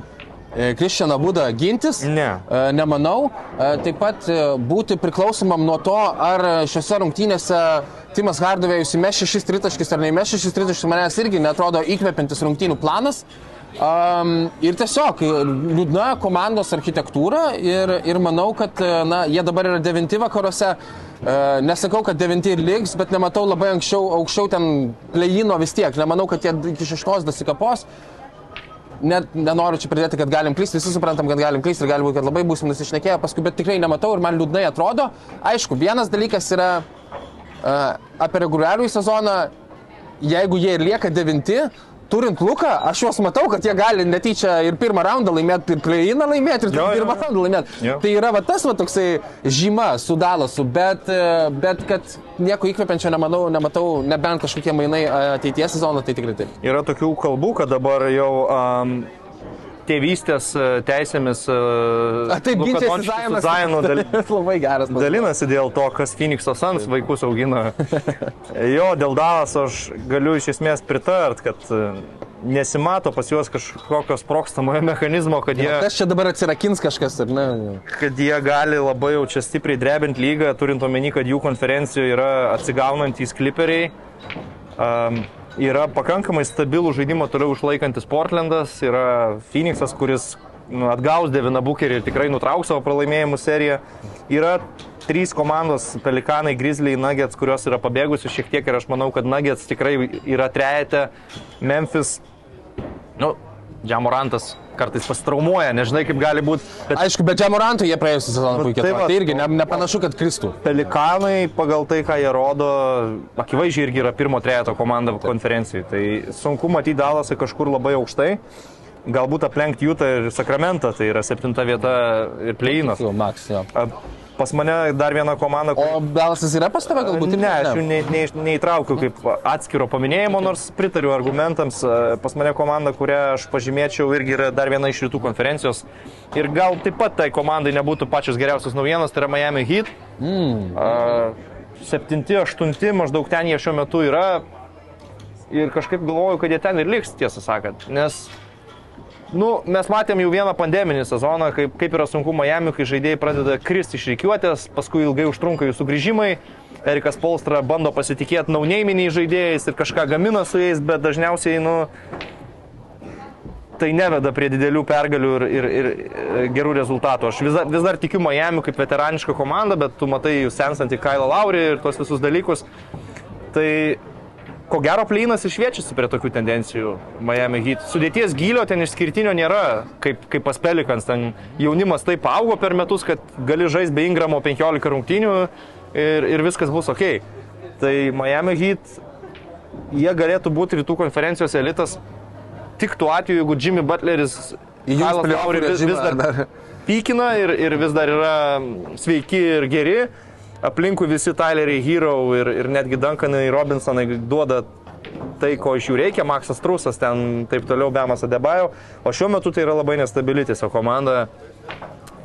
Kristianą Budą gintis. Ne. E, Nemanau. E, Taip pat e, būti priklausomam nuo to, ar šiuose rungtynėse Timas Hardovėjus įmeš šešis tritaškis ar neįmeš šešis tritaškis, manęs irgi netrodo įkvepiantis rungtynių planas. Um, ir tiesiog e, liūdna komandos architektūra ir, ir manau, kad e, na, jie dabar yra devinti vakaruose. E, nesakau, kad devinti ir liks, bet nematau labai anksčiau, aukščiau ten plejino vis tiek. Nemanau, kad jie iki šeštos dasikapos. Net nenoriu čia pridėti, kad galim klysti, visi suprantam, kad galim klysti ir gali būti, kad labai būsim nusišnekėję paskui, bet tikrai nematau ir man liūdnai atrodo. Aišku, vienas dalykas yra uh, apie reguliarųjį sezoną, jeigu jie ir lieka devinti, turint Luką, aš juos matau, kad jie gali netyčia ir pirmą raundą laimėti, ir pleiną laimėti, ir Jo, pirmą jo. raundą laimėti. Tai yra va tas va toksai žyma su Dalasu, bet, e, bet kad nieko įkvepiančio nemanau, nematau, nebent kažkokie mainai e, ateities sezono, tai tikrai taip. Yra tokių kalbų, kad dabar jau um, tėvystės e, teisėmis uh, A, taip, ginčiasi Zajonas. Zajonu dal, Labai geras. pavyzdys. dalinasi dėl to, kas Phoenix'o Sans vaikus augina. jo, dėl Dalas aš galiu iš esmės pritart, kad e, nesimato pas juos kažkokio sprokstamojo mechanizmo, kad jie, Kas čia dabar atsirakins kažkas, ar ne? kad jie gali labai jau čia stipriai drebinti lygą, turint omeny, kad jų konferencijoje yra atsigaunantys kliperiai. Um, yra pakankamai stabilų žaidimą toliau išlaikantis Portlandas, yra Phoenixas, kuris nu, atgaus Deviną Bukerį ir tikrai nutrauks savo pralaimėjimų seriją. Yra trys komandos - Pelikanai, Grizzly, Nuggets, kurios yra pabėgusios šiek tiek ir aš manau, kad Nuggets tikrai yra trejate. Memphis, nu, Džamorantas kartais pasitraumuoja, nežinai kaip gali būti. Bet Aišku, bet Džamorantų jie praėjusią sezoną Nu, puikiai tai atrodė. va, Tai irgi ne, nepanašu, kad kristų. Pelikanai pagal tai, ką jie rodo, akivaizdžiai irgi yra pirmo trejato komanda konferencijai. Tai sunku matyti Dalasą kažkur labai aukštai. Galbūt aplenkti Jutą ir Sakramentą, tai yra septinta vieta ir Pleinas. Jau, Max, jo. Pas mane dar viena komanda, O Dalasas yra pas tave galbūt? Ne, aš jų ne, ne, neįtraukiu kaip atskiro paminėjimo, nors pritariu argumentams. E, Pas mane komanda, kurią aš pažymėčiau, irgi yra dar viena iš rytų konferencijos. Ir gal taip pat tai komandai nebūtų pačios geriausios naujienos, tai yra Miami Heat. Mm. Septinti, aštunti, maždaug ten jie šiuo metu yra. Ir kažkaip galvoju, kad jie ten ir liks, tiesą sakant. Nes Nu, mes matėm jau vieną pandeminį sezoną, kaip, kaip yra sunku Miami, kai žaidėjai pradeda kristi iš reikiuotės, paskui ilgai užtrunka jų sugrįžimai. Erikas Polstra bando pasitikėti naunėminiai žaidėjais ir kažką gamina su jais, bet dažniausiai, nu, tai neveda prie didelių pergalių ir, ir, ir e, gerų rezultatų. Aš vis, dar- vis dar tikiu Miami kaip veteranišką komandą, bet tu matai jų sensantį Kailą Laurį ir tos visus dalykus. Tai ko gero plynas išviečiasi prie tokių tendencijų Miami Heat. Sudėties gylio ten išskirtinio nėra, kaip, kaip pas Pelikans. Ten jaunimas taip augo per metus, kad gali žaisti be Ingramo 15 rungtynių ir, ir viskas bus ok. Tai Miami Heat, jie galėtų būti rytų konferencijos elitas tik tuo atveju, jeigu Jimmy Butleris Lauri vis, vis dar. pykina ir, ir vis dar yra sveiki ir geri. Aplinkui visi Tyleriai Hero ir, ir netgi Duncanai Robinsonai duoda tai, ko iš jų reikia. Maksas Trusas ten taip toliau, Bemas Adebajo. O šiuo metu tai yra labai nestabili tiesiog komanda.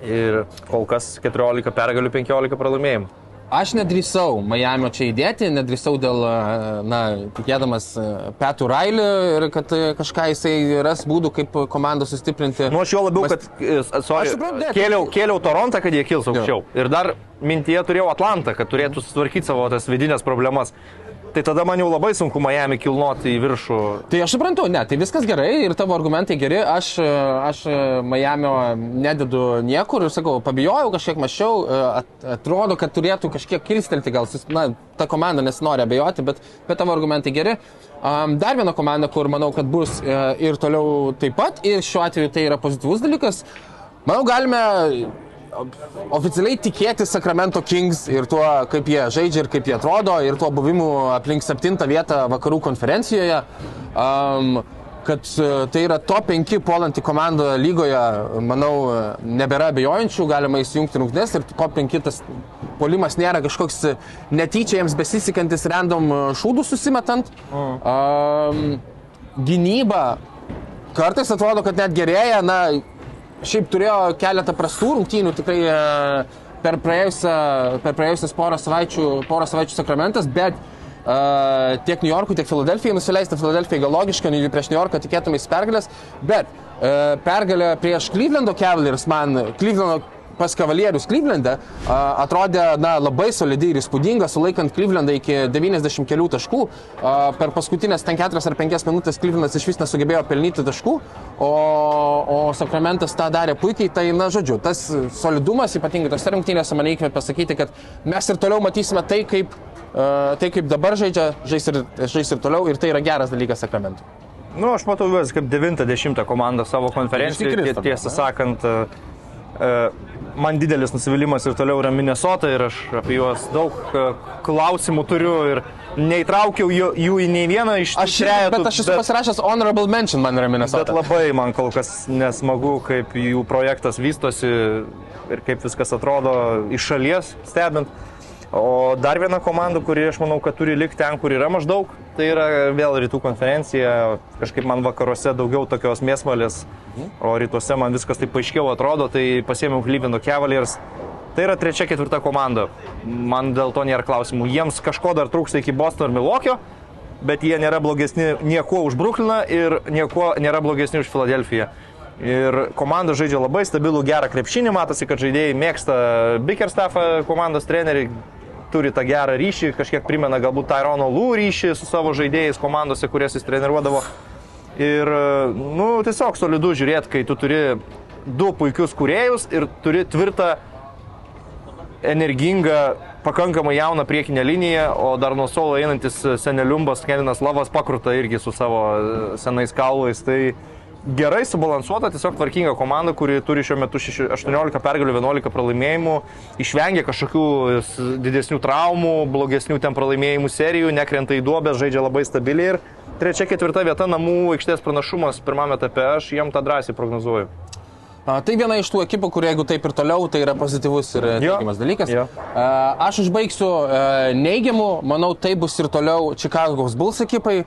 Ir kol kas 14 pergalių, 15 pralaimėjimų. Aš nedrįsau Miami čia įdėti, nedrįsau dėl, e, na, tikėdamas e, Petų Railį ir kad e, kažką jisai ras būdų, kaip komandą sustiprinti. Nu, aš jo labiau, Mas- kad sorry, suprantu, kėliau, kėliau Torontą, kad jie kils aukščiau. Ir dar mintyje turėjau Atlantą, kad turėtų sutvarkyti savo tas vidinės problemas. Tai tada man jau labai sunku Miami kilnoti į viršų. Tai aš suprantu, ne, tai viskas gerai ir tavo argumentai geri. Aš, aš Miamio nededu niekur ir sakau, pabijojau, kažkiek mačiau, at, atrodo, kad turėtų kažkiek kilstelti, gal, na, ta komanda nesinori abejoti, bet, bet tavo argumentai geri. Dar viena komanda, kur manau, kad bus e, ir toliau taip pat, ir šiuo atveju tai yra pozityvus dalykas. Manau, galime oficialiai tikėti Sacramento Kings ir tuo, kaip jie žaidžia ir kaip jie atrodo, ir tuo buvimu aplink septintą vietą vakarų konferencijoje. Um, kad e, tai yra top 5 puolanti komanda lygoje, manau, e, nebėra abejojančių, galima įsijungti rungtynes ir top 5 tas polimas nėra kažkoks netyčia jiems besisikantis random e, šūdų susimetant. Um, gynyba kartais atrodo, kad net gerėja, na, šiaip turėjo keletą prastų rungtynių, tikrai e, per, praėjusią, per praėjusias porą savaičių, porą savaičių sakramentas, bet uh, tiek New Yorkui, tiek Filadelfijai nusileista. Filadelfijai gal logiška, prieš New Yorką tikėtumės pergalės, bet uh, pergalė prieš Clevelando Cavaliers man, Clevelando pas Kavalierius Klyvlende atrodė na, labai solidi ir įspūdinga, sulaikant Klyvlendą iki 90 kelių taškų. Per paskutinės ten 4 ar 5 minutės Klyvlendas iš vis nesugebėjo pelnyti taškų, o, o Sakramentas tą darė puikiai. Tai, na, žodžiu, tas solidumas, ypatingai tose rungtynėse, man reikia pasakyti, kad mes ir toliau matysime tai, kaip, tai, kaip dabar žaidžia, žais ir, žais ir toliau, ir tai yra geras dalykas Sakramentui. Nu, aš matau juos kaip 9-10 komandą savo konferencijoje. Tiesą sakant, e, man didelis nusivylimas ir toliau yra Minnesota ir aš apie juos daug e, klausimų turiu ir neįtraukiau jų, jų į nei vieną iš Aš, trejetų, bet aš esu pasirašęs honorable mention, man yra Bet Minnesota. labai man kol kas nesmagu, kaip jų projektas vystosi ir kaip viskas atrodo iš šalies stebint. O dar viena komanda, kuri aš manau, kad turi likti ten, kur yra maždaug, tai yra vėl rytų konferencija. Kažkaip man vakaruose daugiau tokios mėsmalės, o rytuose man viskas taip aiškiau atrodo, tai pasiėmiau Cleveland Cavaliers. Tai yra trečia, ketvirta komanda. Man dėl to nėra klausimų. Jiems kažko dar trūksta iki Bostono ir Milokio, bet jie nėra blogesni niekuo už Brooklyną ir niekuo nėra blogesni už Filadelfiją. Ir komanda žaidžia labai stabilų, gerą krepšinį, matosi, kad žaidėjai mėgsta Bickerstaffą, komandos treneriai turi tą gerą ryšį, kažkiek primena galbūt Tyrono Lū ryšį su savo žaidėjais komandose, kurias jis treniruodavo. Ir, nu, tiesiog solidu žiūrėti, kai tu turi du puikius kuriejus ir turi tvirtą energingą, pakankamai jauną priekinę liniją, o dar nuo solo einantis seneliumbas Kevinas Lavas pakruta irgi su savo e, senais kaulais. Tai gerai subalansuota, tiesiog tvarkinga komanda, kuri turi šiuo metu šeši- 18 pergalių, 11 pralaimėjimų, išvengia kažkokių didesnių traumų, blogesnių ten pralaimėjimų serijų, nekrenta į duobę, žaidžia labai stabiliai ir trečia, ketvirta vieta namų aikštės pranašumas pirmame etape, aš jiem tą drąsiai prognozuoju. A, Tai viena iš tų ekipų, kur jeigu taip ir toliau, tai yra pozityvus ir e, teigiamas dalykas. Jo. A, Aš užbaigsiu e, neigiamų, manau, tai bus ir toliau Čikagos Bulls ekipai.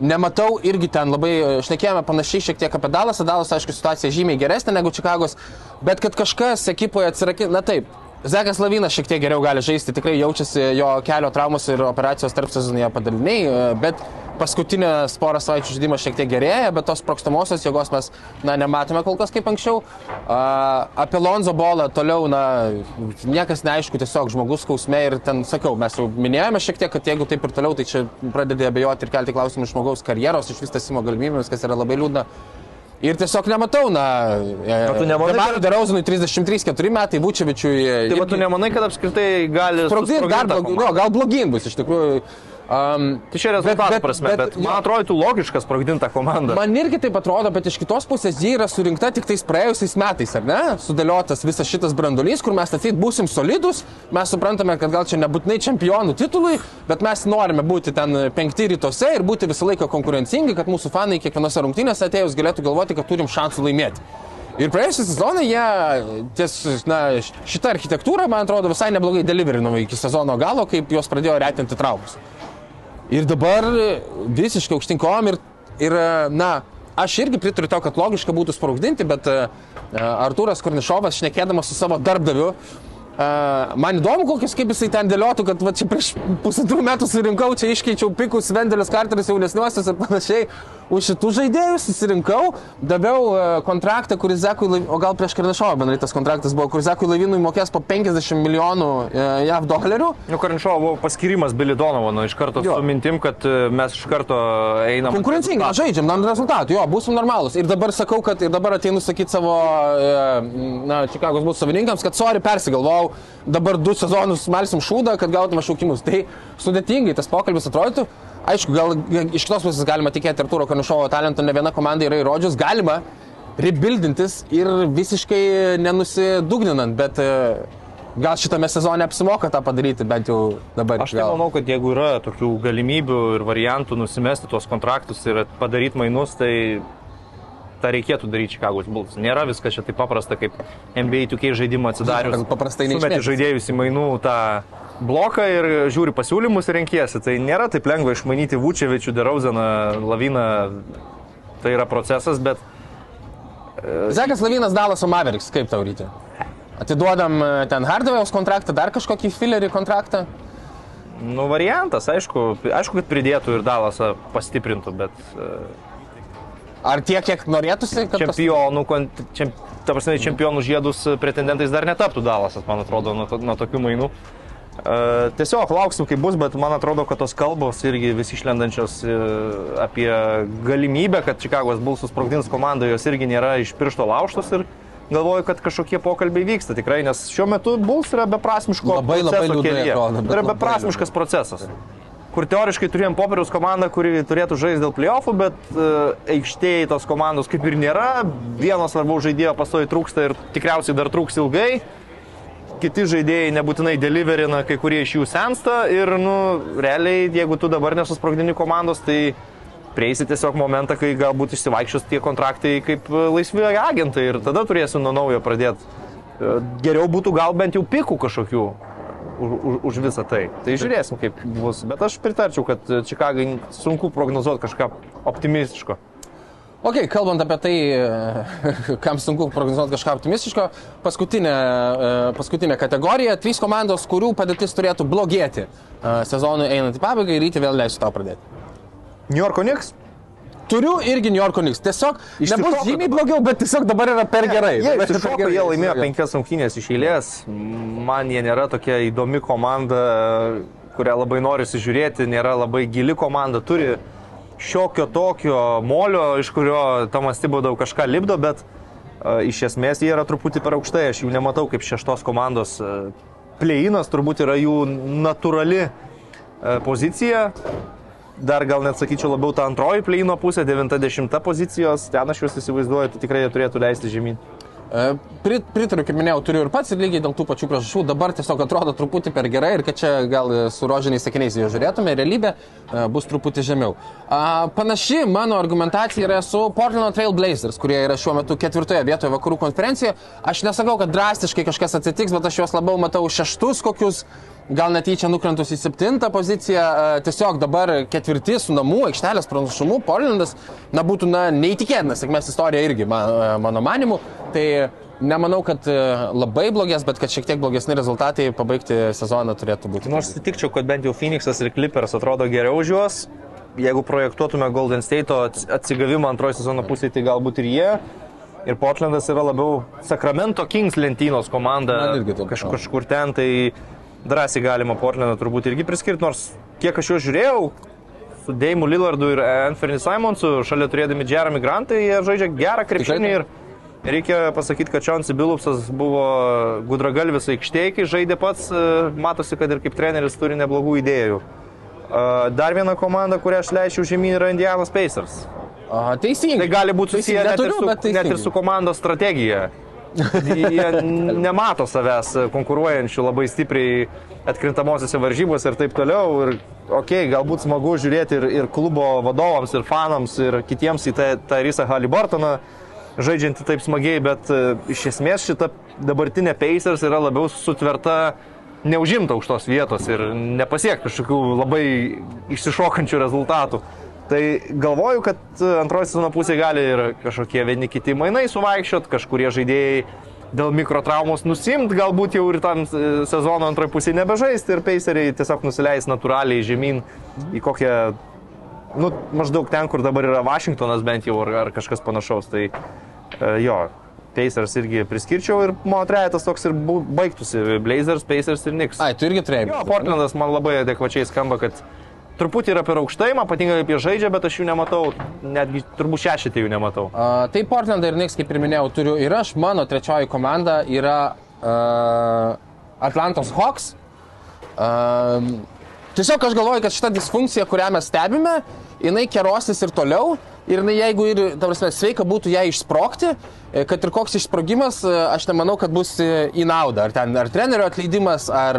Nematau irgi ten labai, e, šnekėjome panašiai šiek tiek apie Dalasą. Dalas, aišku, situacija žymiai geresnė negu Čikagos, bet kad kažkas ekipoje atsirakė, na taip. Zekas Lavinas šiek tiek geriau gali žaisti, tikrai jaučiasi jo kelio traumos ir operacijos tarp sezonėje padaliniai, e, bet paskutinės porą savaičių žaidimas šiek tiek gerėja, bet tos prokstamosios jėgos mes na, nematome kol kas kaip anksčiau. A, apie Lonzo bolą toliau, na, niekas neaišku, tiesiog žmogus skausme ir ten, sakau, mes jau minėjome šiek tiek, kad jeigu taip ir toliau, tai čia pradedė abejoti ir kelti klausimus žmogaus karjeros išvystysimo galimybėmis, kas yra labai liūdna. Ir tiesiog nematau, na, kad- Derauzanui 33-4 metai, Vučevičiui. Tai va, tu nemanai, kad apskritai gali... Sprogdint susprogdint dar blogiau, gal blogin bus iš tikrųjų. Um, Tai čia rezultatų prasme, bet, bet man atrodo, tu logiškas sprogdinta komanda. Man irgi taip atrodo, bet iš kitos pusės ji yra surinkta tik tais praėjusiais metais, ar ne? Sudėliotas visas šitas brandolys, kur mes atseit būsim solidus, mes suprantame, kad gal čia nebūtinai čempionų titului, bet mes norime būti ten penkti rytuose ir būti visą laiką konkurencingi, kad mūsų fanai kiekvienose rungtynėse atėjus galėtų galvoti, kad turim šansų laimėti. Ir praėjusią sezoną jie ties, na, šitą architektūrą, man atrodo, visai neblogai deliverino iki sezono galo, kaip juos pradėjo retinti traumus. Ir dabar visiškai aukštinkom ir, ir, na, aš irgi pritariu to, kad logiška būtų sprogdinti, bet e, Artūras Kornišovas, šnekėdamas su savo darbdaviu, e, man įdomu, kokius kaip jisai ten dėliotų, kad va, čia prieš pusantrų metų surinkau, čia iškeičiau pikus, Vendelis Karteris jaunesniuosius ir panašiai. Už šitų žaidėjus susirinkau, daviau kontraktą, kuris Zekui, o gal prieš Karnišovą bendrai tas kontraktas buvo, kuris Zekui Laivinui mokės po 50 milijonų e, JAV dolerių. Nu, Karinšovo buvo paskirimas Billy Donovano iš karto Jo. su mintim, kad e, mes iš karto einam. Konkurencingai, žaidžiam, nam rezultatų, jo, būsim normalūs. Ir dabar sakau, kad ir dabar ateinu sakyti savo, e, na, Čikagos būtų savininkams, kad sorry, persigalvojau, dabar du sezonus melsim šūdą, kad gautume šaukimus. Tai sudėtingai tas pokalbis atrodytų. Aišku, gal iš kitos pusės galima tikėti Arturo Kanišovo talento, ne viena komanda yra įrodžius, galima rebuildintis ir visiškai nenusidugninant, bet e, gal šitame sezone apsimoka tą padaryti, bent jau dabar. Aš tai manau, kad jeigu yra tokių galimybių ir variantų nusimesti tuos kontraktus ir padaryti mainus, tai tą reikėtų daryti Čikagos Bulls. Nėra viskas čia taip paprasta, kaip NBA 2K žaidimą atsidarius. Kad paprastai neišmėtysi. žaidėjus į mainų tą bloką ir žiūri pasiūlymus ir renkiesi. Tai nėra taip lengva išmanyti Vučevičių, Derauzeną, Laviną. Tai yra procesas, bet Zekas Lavinas Dalaso Mavericks, kaip tau ryte? Atiduodam e, ten Hardaway'os kontraktą, dar kažkokį filerį kontraktą. Nu, variantas, aišku, aišku, kad pridėtų ir Dalasą pastiprintų, bet e, Ar tiek, kiek norėtųsi, kad... tas- čempionų, kon- čem, ta prasme, čempionų žiedus pretendentais dar netaptų Dalasas, man atrodo, nuo, to, nuo tokių mainų. E, tiesiog lauksim, kaip bus, bet man atrodo, kad tos kalbos irgi vis išlendančios e, apie galimybę, kad Čikagos Bulls susprogdins komandą, jos irgi nėra iš piršto lauštos ir galvoju, kad kažkokie pokalbiai vyksta tikrai, nes šiuo metu Bulls yra beprasmiško Labai, labai proceso liūdnai kelyje. atrodo, Tai yra labai beprasmiškas procesas kur teoriškai turėjom popieriaus komandą, kuri turėtų žaisti dėl playoffų, bet uh, aikštėje tos komandos kaip ir nėra. Vieno svarbaus žaidėjo pastoji trūksta ir tikriausiai dar trūks ilgai. Kiti žaidėjai nebūtinai deliverina, kai kurie iš jų sensta ir, nu, realiai, jeigu tu dabar nesusprogdini komandos, tai prieisi tiesiog momentą, kai galbūt išsivaikščios tie kontraktai kaip e, laisvi agentai ir tada turėsi nuo naujo pradėti. E, Geriau būtų gal bent jau pikų kažkokių už, už, už visą tai. Tai žiūrėsim, kaip bus. Bet aš pritarčiau, kad Čikagai sunku prognozuoti kažką optimistiško. Ok, kalbant apie tai, kam sunku prognozuoti kažką optimistiško, paskutinė, e, paskutinė kategorija - trys komandos, kurių padėtis turėtų blogėti e, sezonui einant į pabaigą ir ryte vėl leisiu tau pradėti. New Yorko Knicks? Turiu irgi New York Knicks. Tiesiog Išsišoko nebus žymiai blogiau, bet tiesiog dabar yra per gerai. Jie, per gerai. jie laimėjo penkias rungtynės iš eilės. Man jie nėra tokia įdomi komanda, kurią labai norisi žiūrėti, nėra labai gili komanda, turi šiokio tokio molio, iš kurio Tomas Tibodau kažką lipdo, bet uh, iš esmės jie yra truputį per aukštai, aš jų nematau kaip šeštos komandos. Uh, Pleinas turbūt yra jų natūrali uh, pozicija. Dar gal net sakyčiau labiau ta antroji pleino pusė, 90 pozicijos, ten aš juos įsivaizduoju, tai tikrai jie turėtų leisti žemyn. E, Prit, pritariu, kaip minėjau, turiu ir pats ir lygiai dėl tų pačių priežasčių. Dabar tiesiog atrodo truputį per gerai ir kad čia gal su rožiniais sakiniais jo žiūrėtume, realybė e, bus truputį žemiau. A, Panaši mano argumentacija yra su Portland Trail Blazers, kurie yra šiuo metu ketvirtoje vietoje vakarų konferencijoje. Aš nesakau, kad drastiškai kažkas atsitiks, bet aš juos labiau matau šeštus kokius. Gal netyčia nukrentus į septintą poziciją, e, tiesiog dabar ketvirti su namų aikštelės pranašumu, Portlandas, na, būtų, na, neįtikėtina sėkmės istorija irgi, man, e, mano manimu. Tai nemanau, kad e, labai blogės, bet kad šiek tiek blogesni rezultatai pabaigti sezoną turėtų būti. Nors sutikčiau, kad bent jau Phoenixas ir Clippers atrodo geriau už juos, jeigu projektuotume Golden State atsigavimą antrojo sezono pusėje, tai galbūt ir jie. Ir Portlandas yra labiau Sacramento Kings lentynos komanda. Man irgi taip. Kaž, kažkur ten, tai drąsiai galima Portlandą turbūt irgi priskirti, nors kiek aš jo žiūrėjau, su Deimu Lillardu ir Anthony Simonsu, šalia turėdami Jeremy Grantą, jie žaidžia gerą krepšinį ir reikia pasakyti, kad Čionsi Bilupsas buvo gudragalvis aikštėje, kai žaidė pats, e, matosi, kad ir kaip treneris turi neblogų idėjų. E, Dar viena komanda, kurią aš leisčiau žemyn, yra Indianos Pacers. Aha, teisingai. Tai gali būti susiję net, ir su, net ir su komandos strategija. Jie nemato savęs konkuruojančių labai stipriai atkrintamosiose varžybose ir taip toliau. Ir, okei, okay, galbūt smagu žiūrėti ir, ir klubo vadovams, ir fanams, ir kitiems į tą, tą Rysą Halibartoną žaidžiantį taip smagiai, bet e, iš esmės šita dabartinė Pacers yra labiau sutverta neužimta už tos vietos ir nepasiekti kažkokių labai išsišokančių rezultatų. Tai galvoju, kad e, antroji sezono pusė gali ir kažkokie vieni kiti mainai suvaikščiot, kažkurie žaidėjai dėl mikrotraumos nusimt, galbūt jau ir tam e, sezono antroji pusė nebežaisti ir peiseriai tiesiog nusileis natūraliai žemyn į kokią, nu, maždaug ten, kur dabar yra Vašingtonas bent jau ar, ar kažkas panašaus. Tai e, jo, Pacers irgi priskirčiau ir mano trejetas toks ir baigtųsi. Blazers, Pacers ir Knicks. Ai, tu irgi turėjai. Jo, Portlandas man labai adekvačiai skamba, kad truputį yra per aukštai, man patinka kaip jie žaidžia, bet aš jų nematau, netgi turbūt šešitį jų nematau. Uh, tai Portlandą ir Niks, kaip ir minėjau, turiu ir aš. Mano trečioji komanda yra uh, Atlantos Hawks. Uh, tiesiog aš galvoju, kad šita disfunkcija, kurią mes stebime, jinai kerosis ir toliau. Ir jinai, jeigu ir, ta prasme, sveika būtų ją išsprokti, e, kad ir koks išsprogimas, e, aš nemanau, kad bus e, į naudą. Ar ten, ar trenerio atleidimas, ar,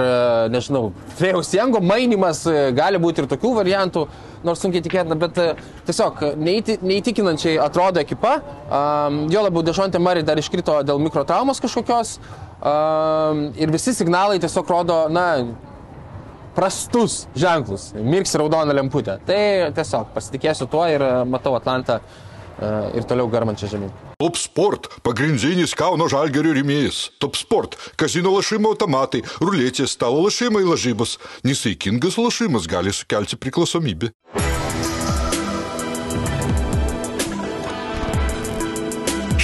nežinau, Frėjaus Jengo mainimas, gali būti ir tokių variantų, nors sunkiai tikėtina, bet tiesiog neįti, neįtikinančiai atrodo ekipa. Um, jo labiau Dešontė Mari dar iškrito dėl mikrotraumos kažkokios. Um, ir visi signalai tiesiog rodo, na, prastus ženklus, mirks raudona lemputė. Tai tiesiog pasitikėsiu tuo ir e, matau Atlantą e, ir toliau garmančią žemyn. Top Sport - pagrindinis Kauno žalgerio rėmėjas. Top Sport - kazino lašimo automatai, ruletės, stalo lašimai lažybos. Nesaikingas lašimas gali sukelti priklausomybę.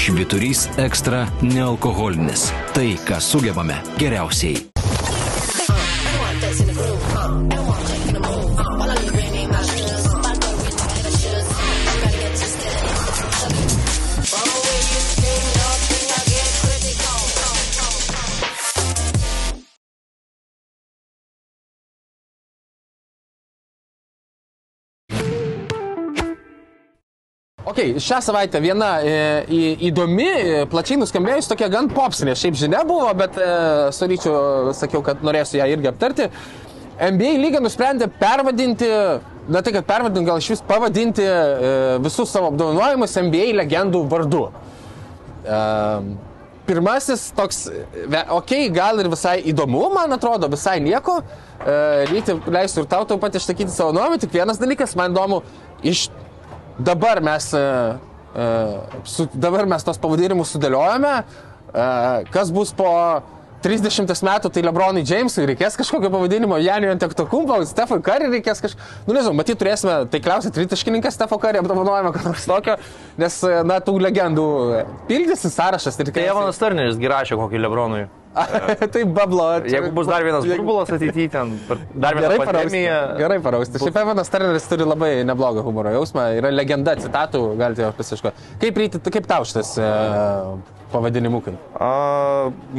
Šviturys ekstra nealkoholinis. Tai, ką sugebame geriausiai. Ok, šią savaitę viena e, įdomi, e, plačiai nuskambėjus tokia gan popsinė, šiaip žinia buvo, bet e, su ryčiu sakiau, kad norėsiu ją irgi aptarti. NBA lyga nusprendė pervadinti, na tai kad pervadinti, gal iš vis pavadinti e, visus savo apdovanojimus NBA legendų vardu. E, pirmasis toks, okei, okay, gal ir visai įdomu, man atrodo, visai nieko. E, Ryti, leisiu ir tau tau pat išsakyti savo nuomonę, tik vienas dalykas, man įdomu, iš dabar mes, su, dabar mes tos pavadinimus sudėliojame, kas bus po 30 metų, tai Lebronui Jamesui reikės kažkokio pavadinimo, Janio Antektokumpo, Stefui Curry reikės kažkokio, nu nežinau, matyt, turėsime taikliausiai tritaškininką Stefo Curry apdovanojimą, ką nors tokio, nes, na, tų legendų pildysi sąrašas Tai. Evanas Turneris girašė kokį Lebronui. tai bablo. Jeigu bus dar vienas burbulas ateityje, ten per- dar viena Gerai pandemija. Gerai parausti. Šiaip Evanas Turneris turi labai neblogą humoro jausmą. Yra legenda citatų, galite jo pasiškoti. Kaip, ryti, kaip tau šitas e, pavadinimukai? A,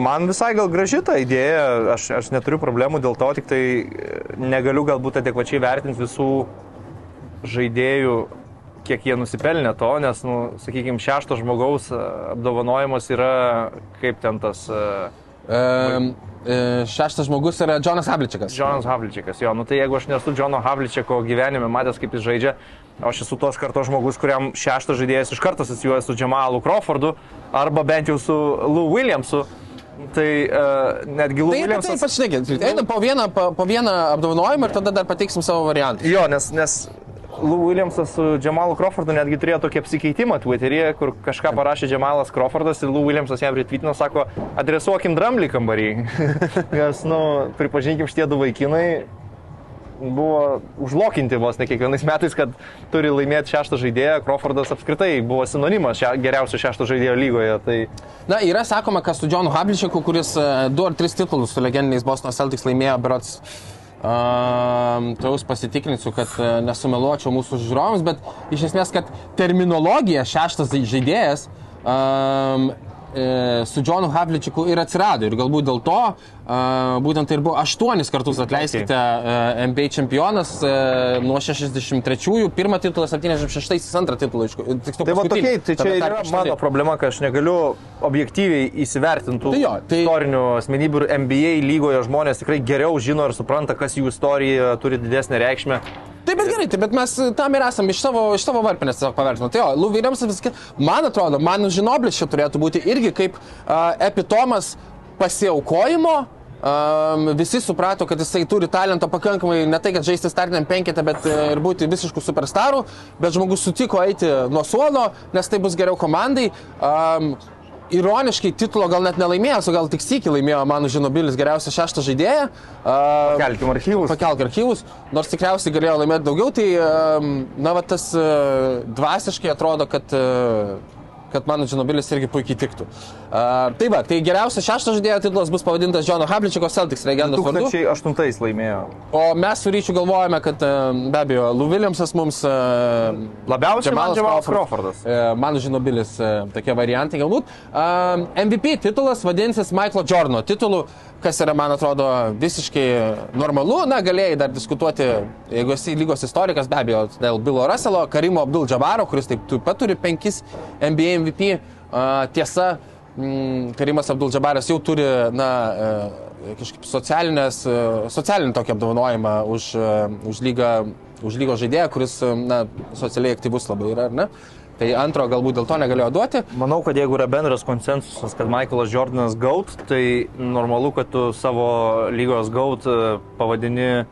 man visai gal graži ta idėja, aš, aš neturiu problemų dėl to, tik tai e, negaliu galbūt adekvačiai vertinti visų žaidėjų, kiek jie nusipelnė to, nes, nu, sakykime, šešto žmogaus a, apdovanojimas yra kaip ten tas uh, E, šeštas žmogus yra Jonas Havličikas. Jonas Havličikas. Jo, nu tai jeigu aš nesu Jono Havličiko gyvenime matęs, kaip jis žaidžia, aš esu tos kartos žmogus, kuriam šeštas žaidėjas iš karto asocijuoja su Džemalu Crawfordu arba bent jau su Lou Williamsu. Tai uh, netgi Lou Tai apie tai Williamsas... pašnekėt. Einam po vieną, po, po vieną apdovanojimą ir tada dar pateiksim savo variantą. Jo, nes, nes Lou Williamsas su Džemalu Crawfordu netgi turėjo tokį apsikeitimą Twitter'yje, kur kažką parašė Džemalas Crawfordas ir Lou Williamsas jam retweetino, sako, adresuokim dramblį kambarį. nes, nu, pripažinkim, šitie du vaikinai buvo užlokinti vos ne kiekvienais metais, kad turi laimėti šeštą žaidėją. Crawfordas apskritai buvo sinonimas šia, geriausio šešto žaidėjo lygoje. Tai... Na, yra sakoma, kad su Johnu Havličiaku, kuris e, du ar tris titulus su legendiniais Boston Celtics laimėjo, berots Um, Taus pasitikrinsiu, kad uh, nesumeluočiau mūsų žiūrovams, bet iš esmės, kad terminologija šeštas žaidėjas um, e, su Johnu Havličiku ir atsirado. Ir galbūt dėl to e, būtent tai ir buvo aštuonis kartus atleiskite e, NBA čempionas e, nuo 63-ųjų, pirmą titulą, 76-ais, antrą titulą. Tiksliau, Tai va tokiai, tai čia yra mano problema, kad aš negaliu objektyviai įsivertinti Tai jo, tai- istorinių asmenybių ir NBA lygoje žmonės tikrai geriau žino ir supranta, kas jų istorija turi didesnę reikšmę. Taip, bet gerai, taip, bet mes tam ir esame iš savo, iš savo varpinės tiesiog pavertinę. Tai jo, Lou Williamsas man atrodo, man žinoblis čia turėtų būti irgi kaip uh, epitomas pasiaukojimo. Um, visi suprato, kad jisai turi talento pakankamai, ne tai, kad žaisti startiniam penketę, bet uh, ir būti visiškų superstarų, bet žmogus sutiko eiti nuo suolo, nes tai bus geriau komandai. Um, Ironiškai titulo gal net nelaimėjęs, o gal tik sėki laimėjo mano žinobilis geriausią šeštą žaidėją. Uh, Kelkim archyvus. pakelk archyvus, nors tikriausiai galėjo laimėti daugiau, tai, na, va, tas dvasiškai atrodo, kad, kad mano žinobilis irgi puikiai tiktų. Uh, tai va, tai geriausias šeštas žaidėjo titulas bus pavadintas Džono Havličiko Celtics legendos vardu. 2008 laimėjo. O mes su Ryčiu galvojame, kad e, be abejo, Lou Williamsas mums... e, Labiausiai Džemalas Crawford. Crawfordas. E, Mano žinobilis e, tokie variantai galbūt. Um, MVP titulas vadinsis Michaelo Jordano titulu, kas yra, man atrodo, visiškai normalu. Na, galėjai dar diskutuoti, jeigu esi lygos istorikas, be abejo, dėl Bilo Russelo, Karimo Abdul Džabaro, kuris taip pat turi penkis NBA MVP. Uh, tiesa, mm, Karimas Abdul Džabaras jau turi, na, e, kažkaip e, socialinį tokį apdovanojimą už, e, už, lygą, už lygos žaidėją, kuris, na, socialiai aktyvus labai yra, ar ne? Tai antro galbūt dėl to negalėjo duoti. Manau, kad jeigu yra bendras konsensusas, kad Michaelas Jordanas gaut, tai normalu, kad tu savo lygos gaut pavadini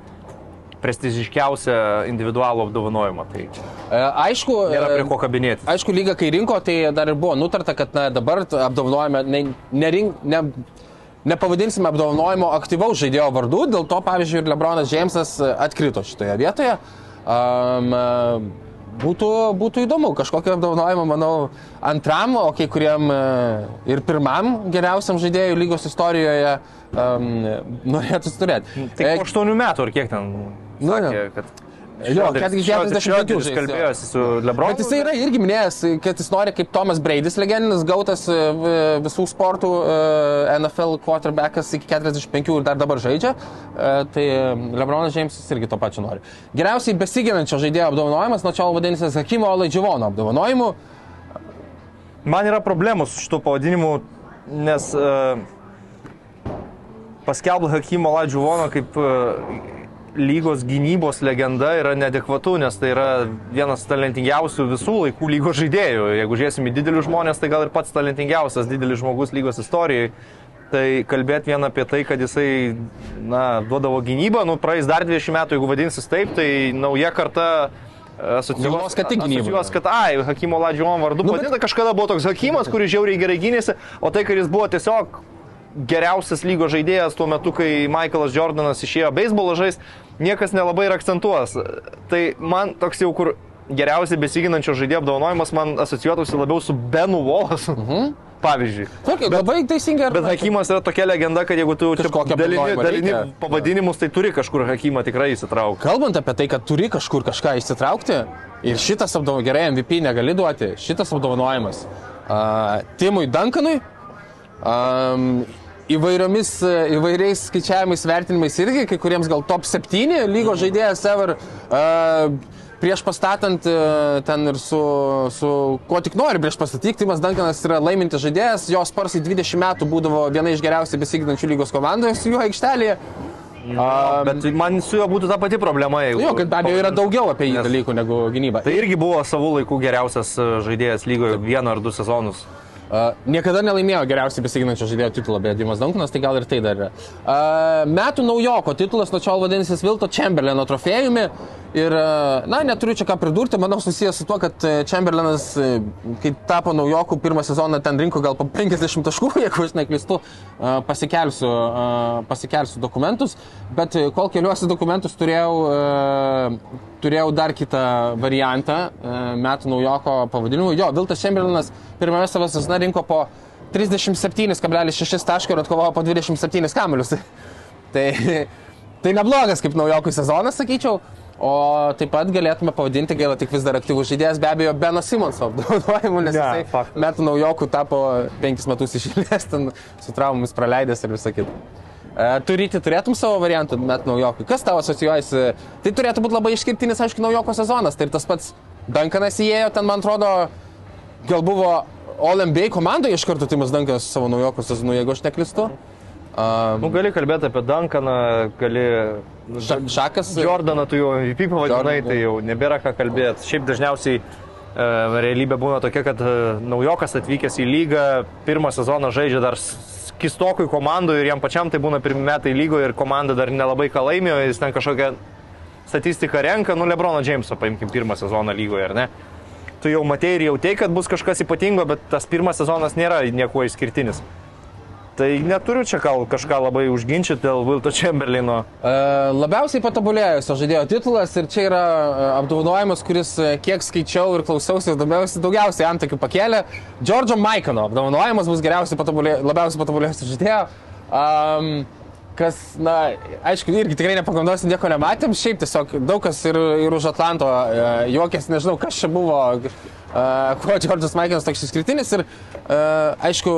prestižiškiausią individualų apdovanojimą. Tai E, Aišku, nėra e, prie ko kabinėti. Aišku, lyga, kai rinko, tai dar ir buvo nutarta, kad na, dabar apdovanojame, ne, nerink, ne, nepavadinsime apdovanojimo aktyvaus žaidėjo vardu, dėl to, pavyzdžiui, ir Lebronas Džeimsas atkrito šitoje vietoje. Um, būtų, būtų įdomu, kažkokio apdovanojimo, manau, antram, o kai kuriem ir pirmam geriausiam žaidėjui lygos istorijoje um, norėtų turėti. Tik E, po 8 metų ar kiek ten Nu, sakė, jo. kad... Jo, 45 Šrioderis žais, jo. kalbėjosi su Lebronu. Bet jisai yra irgi minėjęs, kad jis nori kaip Tomas Braidis, legendinis gautas e, visų sportų e, NFL quarterbackas iki 45 ir dar dabar žaidžia. E, Tai Lebronas Džeimsas irgi to pačio nori. Geriausiai besiginančio žaidėjo apdovanojimas nuo šiol vadinsis Hakimo Olaidživono apdovanojimu. Man yra problemų su šituo pavadinimu, nes uh, paskelbti Hakimo Ladžiuvono kaip uh, lygos gynybos legenda yra neadekvatu, nes tai yra vienas talentingiausių visų laikų lygos žaidėjų. Jeigu žiūrėsim į didelius žmonės, tai gal ir pats talentingiausias didelis žmogus lygos istorijai. Tai kalbėti vien apie tai, kad jisai, na, duodavo gynybą, nu, praeis dar 20 metų, jeigu vadinsis taip, tai nauja karta Galvos, kad tik gynyba. asocijuos, kad, ai, Hakimo Ladžiuvom vardu Nu, nu, bet- kažkada buvo toks Hakimas, kuris žiauriai gerai gynėsi, o tai, kad jis buvo tiesiog geriausias lygos žaidėjas tuo metu, kai Michaelas Jordanas išėjo beisbolo žais, niekas nelabai ir akcentuos. Tai man toks jau, kur geriausiai besiginančio žaidėjo apdovanojimas man asocijuotųsi labiau su Benu Wallace. Mhm. Pavyzdžiui. Tokį, labai teisingai. Bet Hakimas yra tokia legenda, kad jeigu tu čia Kažkokį dalini, dalini pavadinimus, tai turi kažkur Hakimą tikrai įsitraukti. Kalbant apie tai, kad turi kažkur kažką išsitraukti ir šitas apdovanojimas, gerai, MVP negali duoti, šitas apdovanojimas uh, Timui Duncanui um, įvairiomis, e, įvairiais skaičiavimais, vertinimais irgi, kai kuriems gal top 7 lygos žaidėjas ever. Uh, Prieš pastatant e, ten ir su, su kuo tik nori prieš pastatyti, Timas Dankanas yra laimintis žaidėjas, jo sparsai 20 metų būdavo viena iš geriausiai besiginančių lygos komandoje su juo aikštelėje. Um, Bet man su juo būtų ta pati problema, jeigu... Jo, kad be abejo yra daugiau apie jį Nes- dalykų negu gynyba. Tai irgi buvo savų laikų geriausias žaidėjas lygoje vieną ar du sezonus. Uh, niekada nelaimėjo geriausiai besiginančio žaidėjo titulo, bet Dimas Dankanas, tai gal ir tai dar yra. Uh, metų naujoko titulas nuo šiol vadinsis Vilto Chamberlaino trofėjumi. Ir, uh, na, neturiu čia ką pridurti, manau, susijęs su tuo, kad Chamberlainas, uh, kai tapo naujokų, pirmą sezoną ten rinko gal po 50 taškų, jeigu aš neklystu, uh, pasikelsiu, uh, pasikelsiu dokumentus, bet uh, kol keliuosi dokumentus turėjau, uh, turėjau dar kitą variantą uh, metų naujoko pavadinimu. Jo, Viltas Chamberlainas pirmame savo sezone rinko po 37,6 taško ir atkovojo po 27 kamuolius. tai, tai neblogas kaip naujokų sezonas, sakyčiau. O taip pat galėtume pavadinti, gaila tik vis dar aktyvus žaidėjas, be abejo, Benas Simonso apdovanojimu, nes Ne, jisai faktas. metų naujokų tapo penkis metus išėlės, ten su traumomis praleidęs ir visą kitą. E, Turyti turėtum savo variantų metų naujokų. Kas tavo asocijuojasi? Tai turėtų būti labai išskirtinis, aišku, naujoko sezonas. Tai tas pats Dankanas įėjo, ten man atrodo, gal buvo All NBA komandoje iš karto Timas Dankanas su savo naujoko sezonu, jeigu aš neklistu. Uh, Nu, gali kalbėti apie Duncaną, gali... ša, šakas. Jordaną tu jau MVP pavadinai, Jordan, tai jau nebėra ką kalbėti. Šiaip dažniausiai e, realybė būna tokia, kad e, naujokas atvykęs į lygą, pirmą sezoną žaidžia dar kistokui komandui ir jam pačiam tai būna pirmie metai lygoje ir komanda dar nelabai ką laimėjo, jis ten kažkokią statistiką renka, nu Lebrono Jameso paimkim pirmą sezoną lygoje, ar ne? Tu jau matei ir jautei, kad bus kažkas ypatingo, bet tas pirmas sezonas nėra niekuo išskirtinis. Tai neturiu čia gal kažką labai užginčyti dėl Vilto Chamberlaino. E, Labiausiai patobulėjusio žaidėjo titulas ir čia yra e, apdovanojimas, kuris, e, kiek skaičiau ir klausiausi, daugiausiai, daugiausiai antakių pakėlė. Džordžo Maikano apdovanojimas bus geriausiai patobulė, labiausiai patobulėjusio žaidėjo. Um, kas, na, aišku, irgi tikrai nepakonduosi, nieko nematėm, šiaip tiesiog daug kas ir, ir už Atlanto e, juokės, nežinau, kas čia buvo, e, kuo Džordžas Maikanas toks išskirtinis. Ir, e, aišku,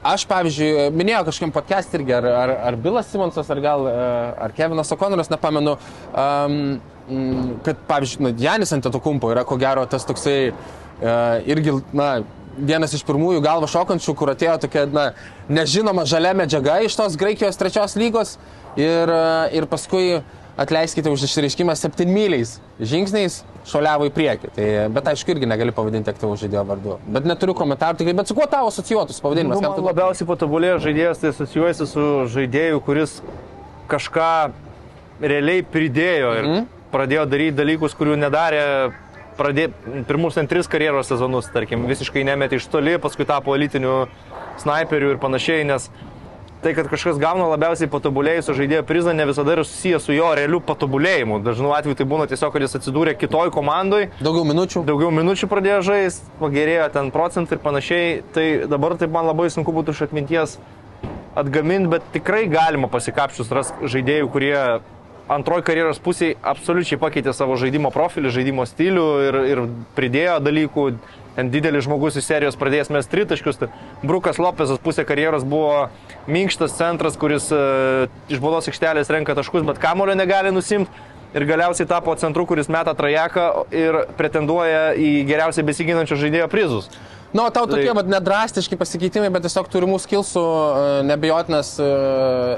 Aš, pavyzdžiui, minėjau kažkam podcast irgi, ar, ar, ar Bilas Simonsas, ar gal ar Kevinas Okonoras, nepamenu, kad, pavyzdžiui, Janis Antetokumpo yra ko gero tas toksai irgi, na, vienas iš pirmųjų galva šokančių, kur atėjo tokia, na, nežinoma žalia medžiaga iš tos Graikijos trečios lygos ir, uh, ir paskui atleiskite už išreiškimą septynmyliais žingsniais šuoliavo į priekį. Tai, bet aišku, irgi negali pavadinti aktyvų žaidėjo vardu. Bet neturiu komentarų, tikrai, bet su kuo tavo asocijuotus pavadinimas? Nu, tu- labiausiai patobulėjo žaidėjas, tai asocijuojasi su žaidėju, kuris kažką realiai pridėjo ir mm. pradėjo daryti dalykus, kurių nedarė pradė, pirmus ant tris karjeros sezonus, tarkim, visiškai nemetė iš toli, paskui tapo elitiniu snaiperiu ir panašiai, nes tai, kad kažkas gauna labiausiai patobulėjusio žaidėjo prizą, ne visada yra susijęs su jo realiu patobulėjimu. Dažnu atveju tai būna tiesiog, kad jis atsidūrė kitoj komandai, Daugiau minučių. daugiau minučių pradėjo žaisti, pagerėjo ten procentai ir panašiai. Tai dabar taip man labai sunku būtų iš atminties atgaminti, bet tikrai galima pasikapčius ras žaidėjų, kurie antroji karjeros pusėje absoliučiai pakeitė savo žaidimo profilį, žaidimo stilių ir, ir pridėjo dalykų. Ten didelis žmogus iš serijos pradėjęs mes tritaškius. Tai Brukas Lopesas pusė karjeros buvo minkštas centras, kuris e, iš baudos aikštelės renka taškus, bet kamulio negali nusimti. Ir galiausiai tapo centru, kuris meta trajeką ir pretenduoja į geriausiai besiginančio žaidėjo prizus. Na, nu, tau tokie, Tai- bet nedrastiški pasikeitimai, bet tiesiog turimų skilsų e, nebejotinas e,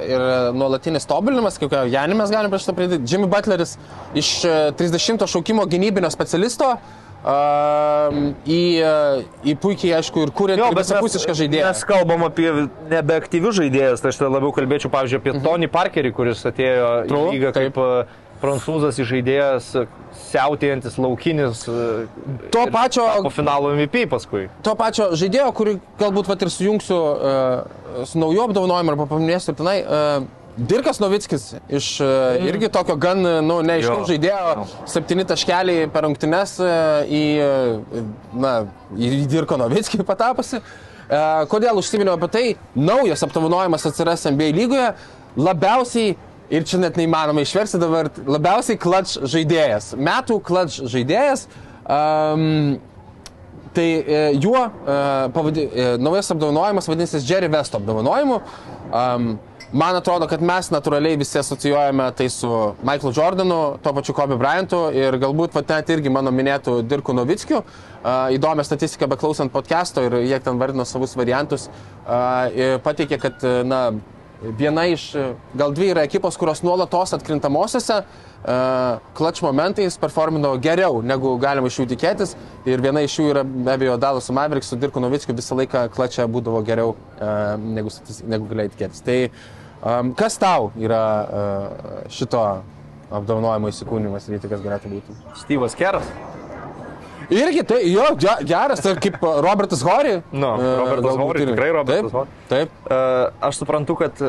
ir nuolatinis tobulinimas, kaip Janį mes galime prieš to pridėti. Jimmy Butleris iš e, 30 šaukimo gynybinio specialisto um, į, e, į puikiai, aišku, ir kūrė visapusišką žaidėją. Mes kalbam apie nebeaktyvius žaidėjus, tai aš labiau kalbėčiau, pavyzdžiui, apie mhm. Tony Parkerį, kuris atėjo True, į lygą taip. kaip e, prancūzas žaidėjas, siautėjantis laukinis. e, To pačio- tapo finalo MVP paskui. to pačio žaidėjo, kurį galbūt vat, ir sujungsiu uh, su nauju apdovanojimu arba paminėsiu ir tenai. Uh, Dirkas Novickis iš uh, irgi tokio gan, nu, neaiškaus Jo. žaidėjo, septyni taškeliai per rungtynes į, na, į Dirko Novickį patapusi. Kodėl užsiminiau apie tai? Naujas apdovanojimas atsiras NBA lygoje. Labiausiai, ir čia net neįmanoma išversti dabar, labiausiai clutch žaidėjas. Metų clutch žaidėjas. Um, Tai e, juo e, pavadi, e, naujas apdovanojimas vadinsis Jerry West apdovanojimu. Um, man atrodo, kad mes natūraliai visi asocijuojame tai su Michaelu Jordanu, tuo pačiu Kobe Bryantu ir galbūt vat, net irgi mano minėtų Dirku Novickiu. Uh, įdomią statistiką beklausant podcast'o ir jie ten vardino savus variantus. Uh, pateikė, kad e, na, viena iš, e, gal dvi yra ekipos, kurios nuolatos atkrintamosiose klač momentais performino geriau, negu galima iš jų tikėtis. Ir viena iš jų yra be abejo Dalas Mavericks su Dirku Novickiu visą laiką klačia būdavo geriau negu, negu galėjai tikėtis. Tai kas tau yra šito apdovanojimo įsikūnymas, ryti, kas galėtų būti? Styvas Keras. Irgi, tai jo, geras, tai kaip Robertas Hori. Nu, Robertas Hori, tikrai Robertas. Taip. taip. Uh, aš suprantu, kad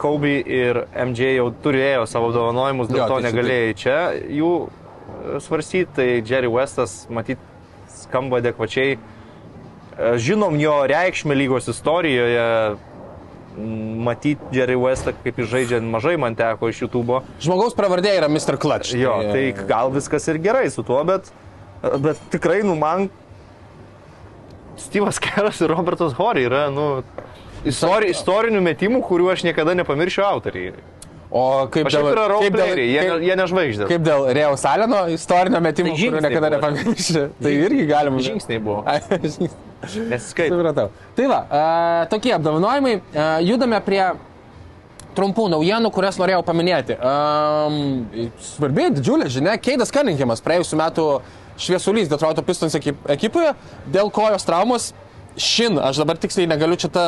Kobe ir MJ jau turėjo savo apdovanojimus, dėl jo, to tai negalėjai čia jų svarstyti, tai Jerry Westas, matyt, skamba adekvačiai. Žinom jo reikšmę lygos istorijoje, matyti Jerry Westą, kaip jis žaidžia, mažai man teko iš YouTube. Žmogaus pravardė yra Mr. Clutch. Jo, tai gal viskas ir gerai su tuo, bet, bet tikrai, nu, man Steve'as Keras ir Robertas Hori yra, nu, istori, istorinių metimų, kuriuo aš niekada nepamiršiu autoriai. O kaip dėl... Yra kaip dėl jie, kaip, jie nežvaigždė. Kaip dėl Reo Salino istorinio metimo, tai kurio niekada nepamiršiu. Tai irgi galima. Žingsniai buvo. Nesiskaitau. Supratau. Tai va, uh, tokie apdovanojimai. Uh, judame prie trumpų naujienų, kurias norėjau paminėti. Um, svarbi, didžiulė žinia, Keidas Cunninghamas praėjusiu metu šviesulys Detroito Pistons ekipoje dėl kojos traumos. Šin, aš dabar tiksliai negaliu čia tą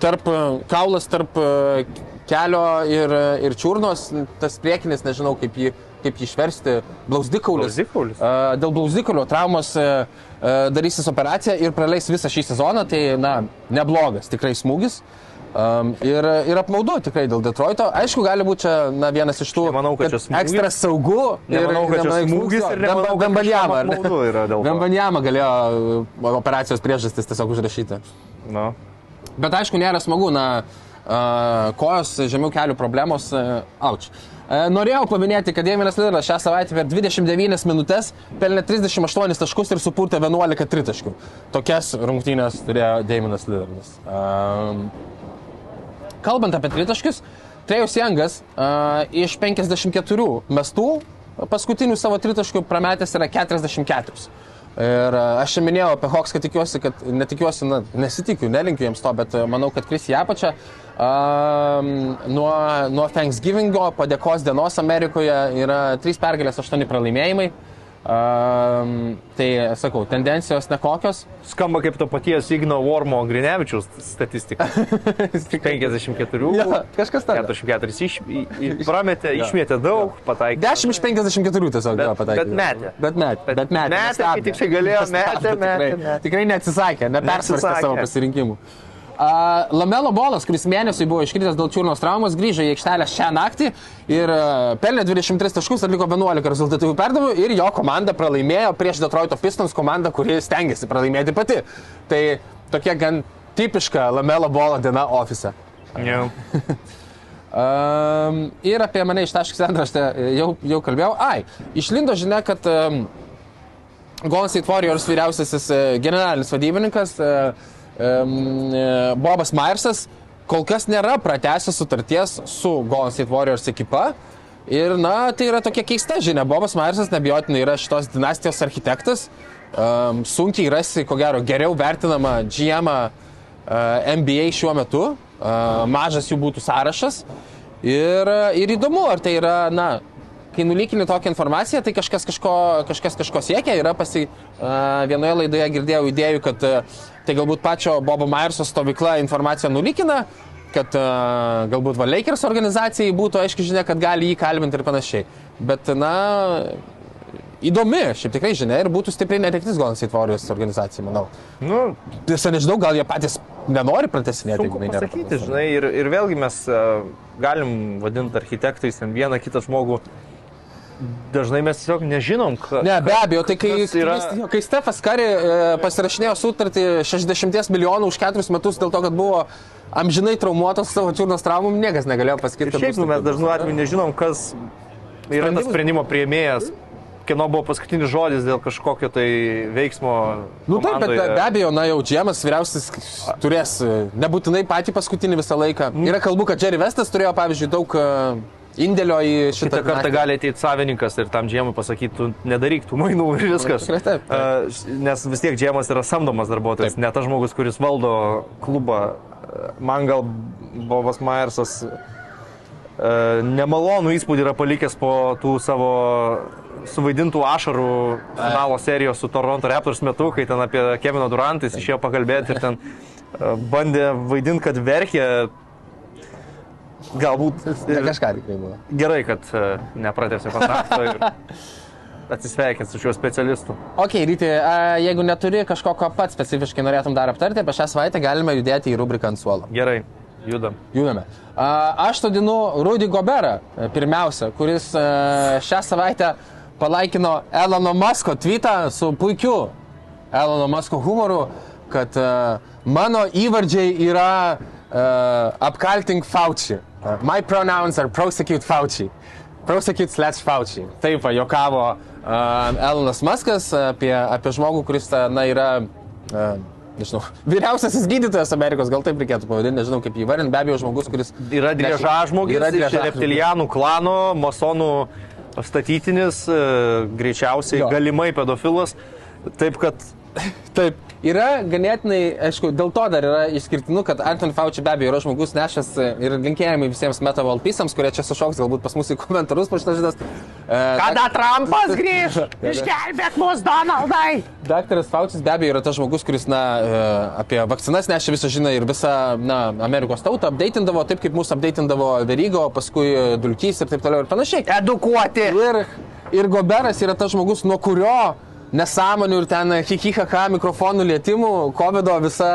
tarp kaulas, tarp kelio ir, ir čiurnos, tas priekinis, nežinau kaip jį, kaip jį išversti, blauzdikaulis. blauzdikaulis. Dėl blauzdikulio traumos darysis operaciją ir praleis visą šį sezoną, tai, na, neblogas tikrai smūgis. Um, ir, ir apmaudu tikrai dėl Detroito. Aišku, gali būti čia na, vienas iš tų nemanau, kad kad ekstra kad čia smūgis ir to. Vembanjama galėjo operacijos priežastis tiesiog užrašyti. No. Bet aišku, nėra smagu, na, kojos žemiau kelių problemos, auč. Norėjau paminėti, kad Dėminas Lilleras šią savaitę per 29 minutės pelnė 38 taškus ir supurtė 11 tritaškių. Tokias rungtynės turėjo Dėminas Lilleras. Kalbant apie tritaškius, Trejus Jangas iš 54 mestų paskutinių savo tritaškių prametęs yra 44. Ir aš čia minėjau apie Hawks, kad tikiuosi, kad netikiuosi, na, nesitikiu, nelinkiu jiems to, bet manau, kad Kris į apačią um, nuo, nuo Thanksgivingo padėkos dienos Amerikoje yra 3 pergalės, 8 pralaimėjimai. Um, tai, sakau, tendencijos nekokios. Skamba kaip to paties Igno Vormo Grinevičius statistika. 54. Ja, kažkas tam. 44 iš, į, prametė, ja. išmėtė daug, pataikė. 10 iš 54 tiesiog bet, pataikė. Bet metė. Bet metė. Bet, bet metė. Metė, kai tik tai galėjo, metė, metė, metė. Tikrai neatsisakė, nepersvarstė savo pasirinkimų. Uh, Lamelo Bolas, kuris mėnesiui buvo iškritęs dėl čiurnos traumos, grįžo į aikštelę šią naktį ir uh, pelnė 23 taškus, atliko 11 rezultatyvių perdavimų ir jo komanda pralaimėjo prieš Detroito Pistons komandą, kuri stengiasi pralaimėti pati. Tai tokia gan tipiška Lamelo Bolo diena ofise. Yeah. um, ir apie mane iš taškis antraštę jau, jau kalbėjau. Ai, išlindo žinia, kad um, Golden State Warriors vyriausiasis uh, generalinis vadybininkas uh, Bobas Myersas kol kas nėra pratęsęs sutarties su Golden State Warriors ekipa. Ir, na, tai yra tokia keista žinia. Bobas Myersas nebijotinai yra šitos dinastijos architektas. Um, sunkiai rasi, ko gero, geriau vertinamą GM uh, NBA šiuo metu. Uh, mažas jų būtų sąrašas. Ir, ir įdomu, ar tai yra, na, kai nulykini tokią informaciją, tai kažkas kažko, kažkas kažko siekia. Yra pasi, uh, vienoje laidoje girdėjau idėjų, kad uh, tai galbūt pačio Bobo Myerso stovykla informaciją nulykina, kad uh, galbūt va Lakers organizacijai būtų aiškiai žinia, kad gali jį kalbinti ir panašiai. Bet, na, įdomi, šiaip tikrai žinia, ir būtų stipriai netektis Golden State Warriors organizacijai, manau. Nu, tiesa, nežinau, gal jie patys nenori pratesinėti, jeigu tai nėra. Pasakyti, žinai, ir, ir vėlgi mes uh, galim vadinti architektais vieną kitą žmogų dažnai mes tiesiog nežinom, ką. Ne, be abejo, tai kai, yra... kai, Stefas Kari e, pasirašinėjo sutartį 60 milijonų už 4 metus dėl to, kad buvo amžinai traumuotas savo čiurnos traumom, niekas negalėjo pasakyti. Šiaip nu, mes dažnu atveju nežinom, kas yra tas sprendimo prieimėjas kieno buvo paskutinis žodis dėl kažkokio tai veiksmo. Nu taip, bet be, be abejo, na jau Džemas vyriausias turės e, nebūtinai patį paskutinį visą laiką. Mm. Yra kalbų, kad Jerry Vestas turėjo, pavyzdžiui, daug uh, indėlio į šitą. Kitą kartą gali ateiti savininkas ir tam džiemui pasakyti, tu nedaryk tų mainų ir viskas. Taip, taip, taip. Nes vis tiek džiemas yra samdomas darbuotojas, ne tas žmogus, kuris valdo klubą man gal Bobas Myersas e, nemalonų įspūdį yra palikęs po tų savo suvaidintų ašarų finalo serijos su Toronto Raptors metu, kai ten apie Kevino Durantais išėjo pakalbėti ir ten bandė vaidinti, kad verkė. Galbūt Ne kažką tikrai buvo. gerai, kad e, nepratęsė kontakto ir atsisveikinti su šiuo specialistu. Ok, ryti, jeigu neturi kažkoko pat specifiškai norėtum dar aptarti, apie šią savaitę galime judėti į rubriką ant suolo. Gerai, judam. Judame. Aš todinu Rudy Goberą e, pirmiausia, kuris e, šią savaitę palaikino Elono Musko tweetą su puikiu Elono Musko humoru, kad mano įvardžiai yra apkaltink Fauci. Uh, My pronouns are prosecute Fauci. Prosecute slash Fauci. Taip, va, jokavo uh, Elonas Muskas apie, apie žmogų, kuris na, yra, uh, nežinau, vyriausiasis gydytojas Amerikos, gal taip reikėtų pavadinti, nežinau kaip jį vardinti, be abejo žmogus, kuris... Yra driežažmogis, Yra driežažmogis. reptilianų klano, masonų statytinis, e, greičiausiai Jo. galimai pedofilas. Taip kad Taip. Yra ganėtinai, aišku, dėl to dar yra išskirtinu, kad Anton Fauci be abejo yra žmogus nešęs e, ir linkėjimai visiems metavalpysams, kurie čia sušoks galbūt pas mus į komentarus po šitas žinias. Kada Trumpas grįž? Išgelbėk mus, Donaldai! Daktaras Faucis be abejo yra tas žmogus, kuris, na, e, apie vakcinas nešė visą žinią ir visą, na, Amerikos tautą apdeitindavo taip, kaip mūsų apdeitindavo Verygo, paskui e, Dulkys ir taip toliau ir panašiai. Edukuoti! Ir, ir Goberas yra tas žmogus, nuo kurio nesąmonių ir ten hihihaka mikrofonų lietimų, COVID visa,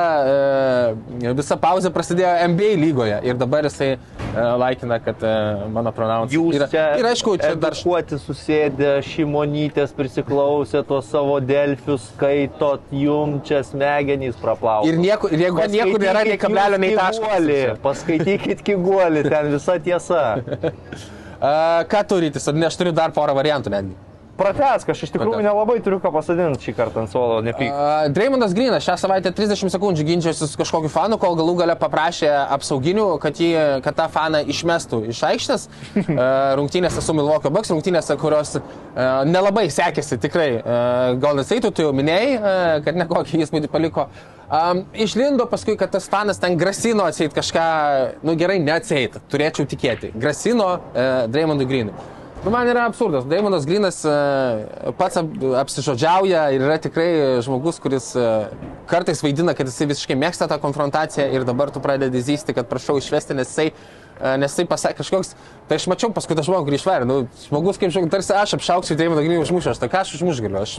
e, visa pauzė prasidėjo NBA lygoje ir dabar jisai e, laikina, kad e, mano pronouns Jūs yra. čia Ir aišku, čia dar edukuoti susėdę, šimonytės prisiklausę, tuos savo delfius skaitot, jum čia smegenys praplaukia. Ir, niekur, ir jeigu niekur nėra nei kablelio, nei taško. Paskaitykit kiguolį, ten visa tiesa. Ką turite? Aš turiu dar porą variantų netgi. Pratesk, aš iš tikrųjų Pratęsk. nelabai turiu ką pasodinti šį kartą ant suolo, nepyk. Uh, Dreymondas Grinas šią savaitę 30 sekundžių ginčiasi su kažkokiu fanu, kol galų gale paprašė apsauginių, kad, jį, kad tą faną išmestų iš aikštės. Uh, rungtynėse su Milwaukee Bucks, rungtynėse, kurios uh, nelabai sekėsi tikrai. Uh, Golden State, tu jau minėjai, uh, kad nekokį įspūdį paliko. Um, išlindo paskui, kad tas fanas ten grasino atseit kažką, nu gerai, neatseit, turėčiau tikėti. Grasino uh, Dreymondui Grinui. Nu, man yra absurdas. Daimonas Grinas e, pats ap, apsižodžiauja ir yra tikrai žmogus, kuris e, kartais vaidina, kad jisai visiškai mėgsta tą konfrontaciją ir dabar tu pradedi zysti, kad prašau išvesti, nes jisai, e, nes jisai pasakė kažkoks, tai aš mačiau paskui tą žmogų, kurį išvarė. Nu, žmogus kaip žmogus, tarsi aš apšauksiu Daimoną Griną užmušiu, aš tai ką aš užmušiu galiu. Aš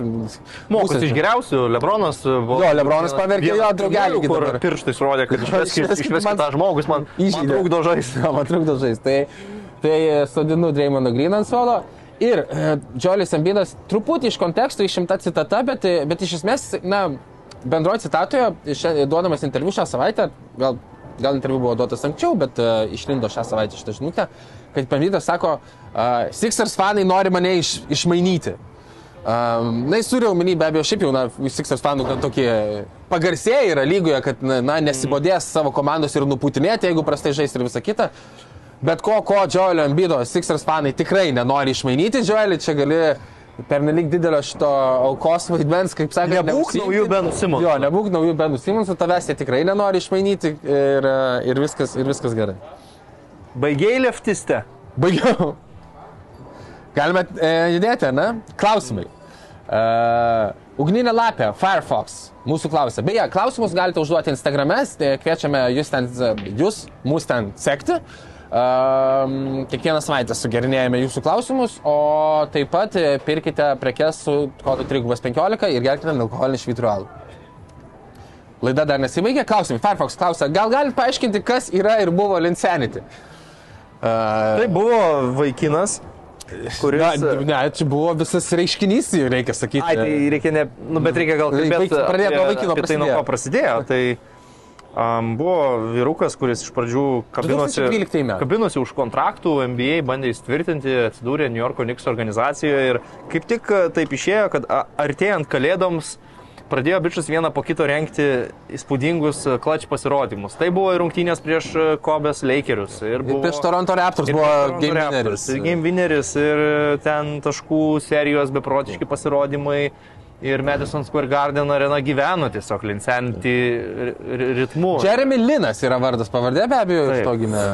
Mokus iš geriausių, Lebronas. buvo- Jo, Lebronas paverkė jo draugelį Kur pirštais rodė, kad išveskit Išveskit man- tą žmogus, man, man trukdo žaisti. Man trukdo žaisti. Tai, tai sodinu Dreimoną Griną ant suolo. Ir e, Džolis Ambidas truputį iš konteksto išimta citata, bet, e, bet iš esmės, na, bendroje citatoje, duodamas interviu šią savaitę, gal, gal interviu buvo duotas anksčiau, bet uh, išlindo šią savaitę šitą žinutę, kad Ambidas sako, uh, Sixers fanai nori mane iš, išmainyti. Um, na, jis turi omeny, be abejo, šiaip jau, na, Sixers fanų gan tokie pagarsėjai yra lygoje, kad, na, nesibodės savo komandos ir nuputinėti, jeigu prastai žais ir visa kita. Bet ko, ko Džoelio Ambido Sixers fanai tikrai nenori išmainyti, Džoelį, čia gali pernelik didelio šito aukos vaidmens, kaip sakė, Nebūk naujų Benų Simonsų. Jo, nebūk naujų Benų Simonsų, tavęs jie tikrai nenori išmainyti ir, ir, viskas, ir viskas gerai. Baigiai leftiste. Baigiau. Galime e, judėti, ne? Klausimai. E, Ugninė lapė, Firefox, mūsų klausia. Beje, klausimus galite užduoti Instagrame, e, kviečiame jūs ten, jūs mūsų ten sekti. Um, kiekvieną savaitę sugerinėjame jūsų klausimus, o taip pat e, pirkite prekes su kodu 315 ir gerkite alkoholinį švyturų alų. Laida dar nesibaigė. Klausimai. Firefox klausia, gal galite paaiškinti, kas yra ir buvo Linsanity? Uh, Tai buvo vaikinas, kuris... Na, ne, čia buvo visas reiškinys, reikia sakyti. Ai, tai reikia ne... Nu, bet reikia gal kalbėti baigt- pradėt nuo vaikino tai, nuo ko prasidėjo. Tai um, buvo vyrukas, kuris iš pradžių kabinosi, 2012 metai. kabinosi už kontraktų, MBA bandė įsitvirtinti, atsidūrė New Yorko Knicks organizacijoje ir kaip tik taip išėjo, kad artėjant kalėdoms pradėjo bičias vieną po kito renkti įspūdingus klač pasirodymus. Tai buvo ir rungtynės prieš Kobės Lakerius. Ir Ir buvo... prieš Toronto Raptors Ir buvo Toronto game Raptors, winners. ir Game winneris ir ten taškų serijos beprotiški pasirodymai. Ir Madison Square Garden arena gyveno tiesiog linsenti ritmu. Jeremy Linas yra vardas pavardė, be abejo, iš to gimė.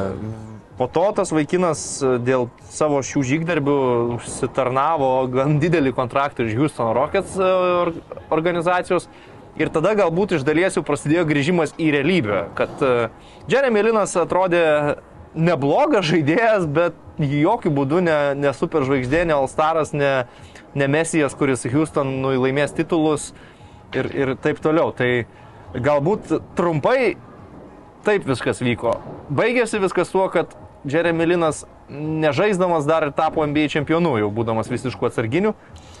Po to tas vaikinas e, dėl savo šių žygdarbių užsitarnavo gan didelį kontraktą iš Houston Rockets e, or- organizacijos. Ir tada galbūt iš dalies jau prasidėjo grįžimas į realybę, kad e, Jeremy Linas atrodė neblogas žaidėjas, bet jokių būdų ne, ne superžvaigždė, ne Alstaras, ne, ne Mesijas, kuris Houstonui laimės titulus ir, ir taip toliau. Tai galbūt trumpai taip viskas vyko. Baigėsi viskas tuo, kad Jeremy Linas nežaisdamas dar ir tapo NBA čempionu, jau būdamas visišku atsarginiu,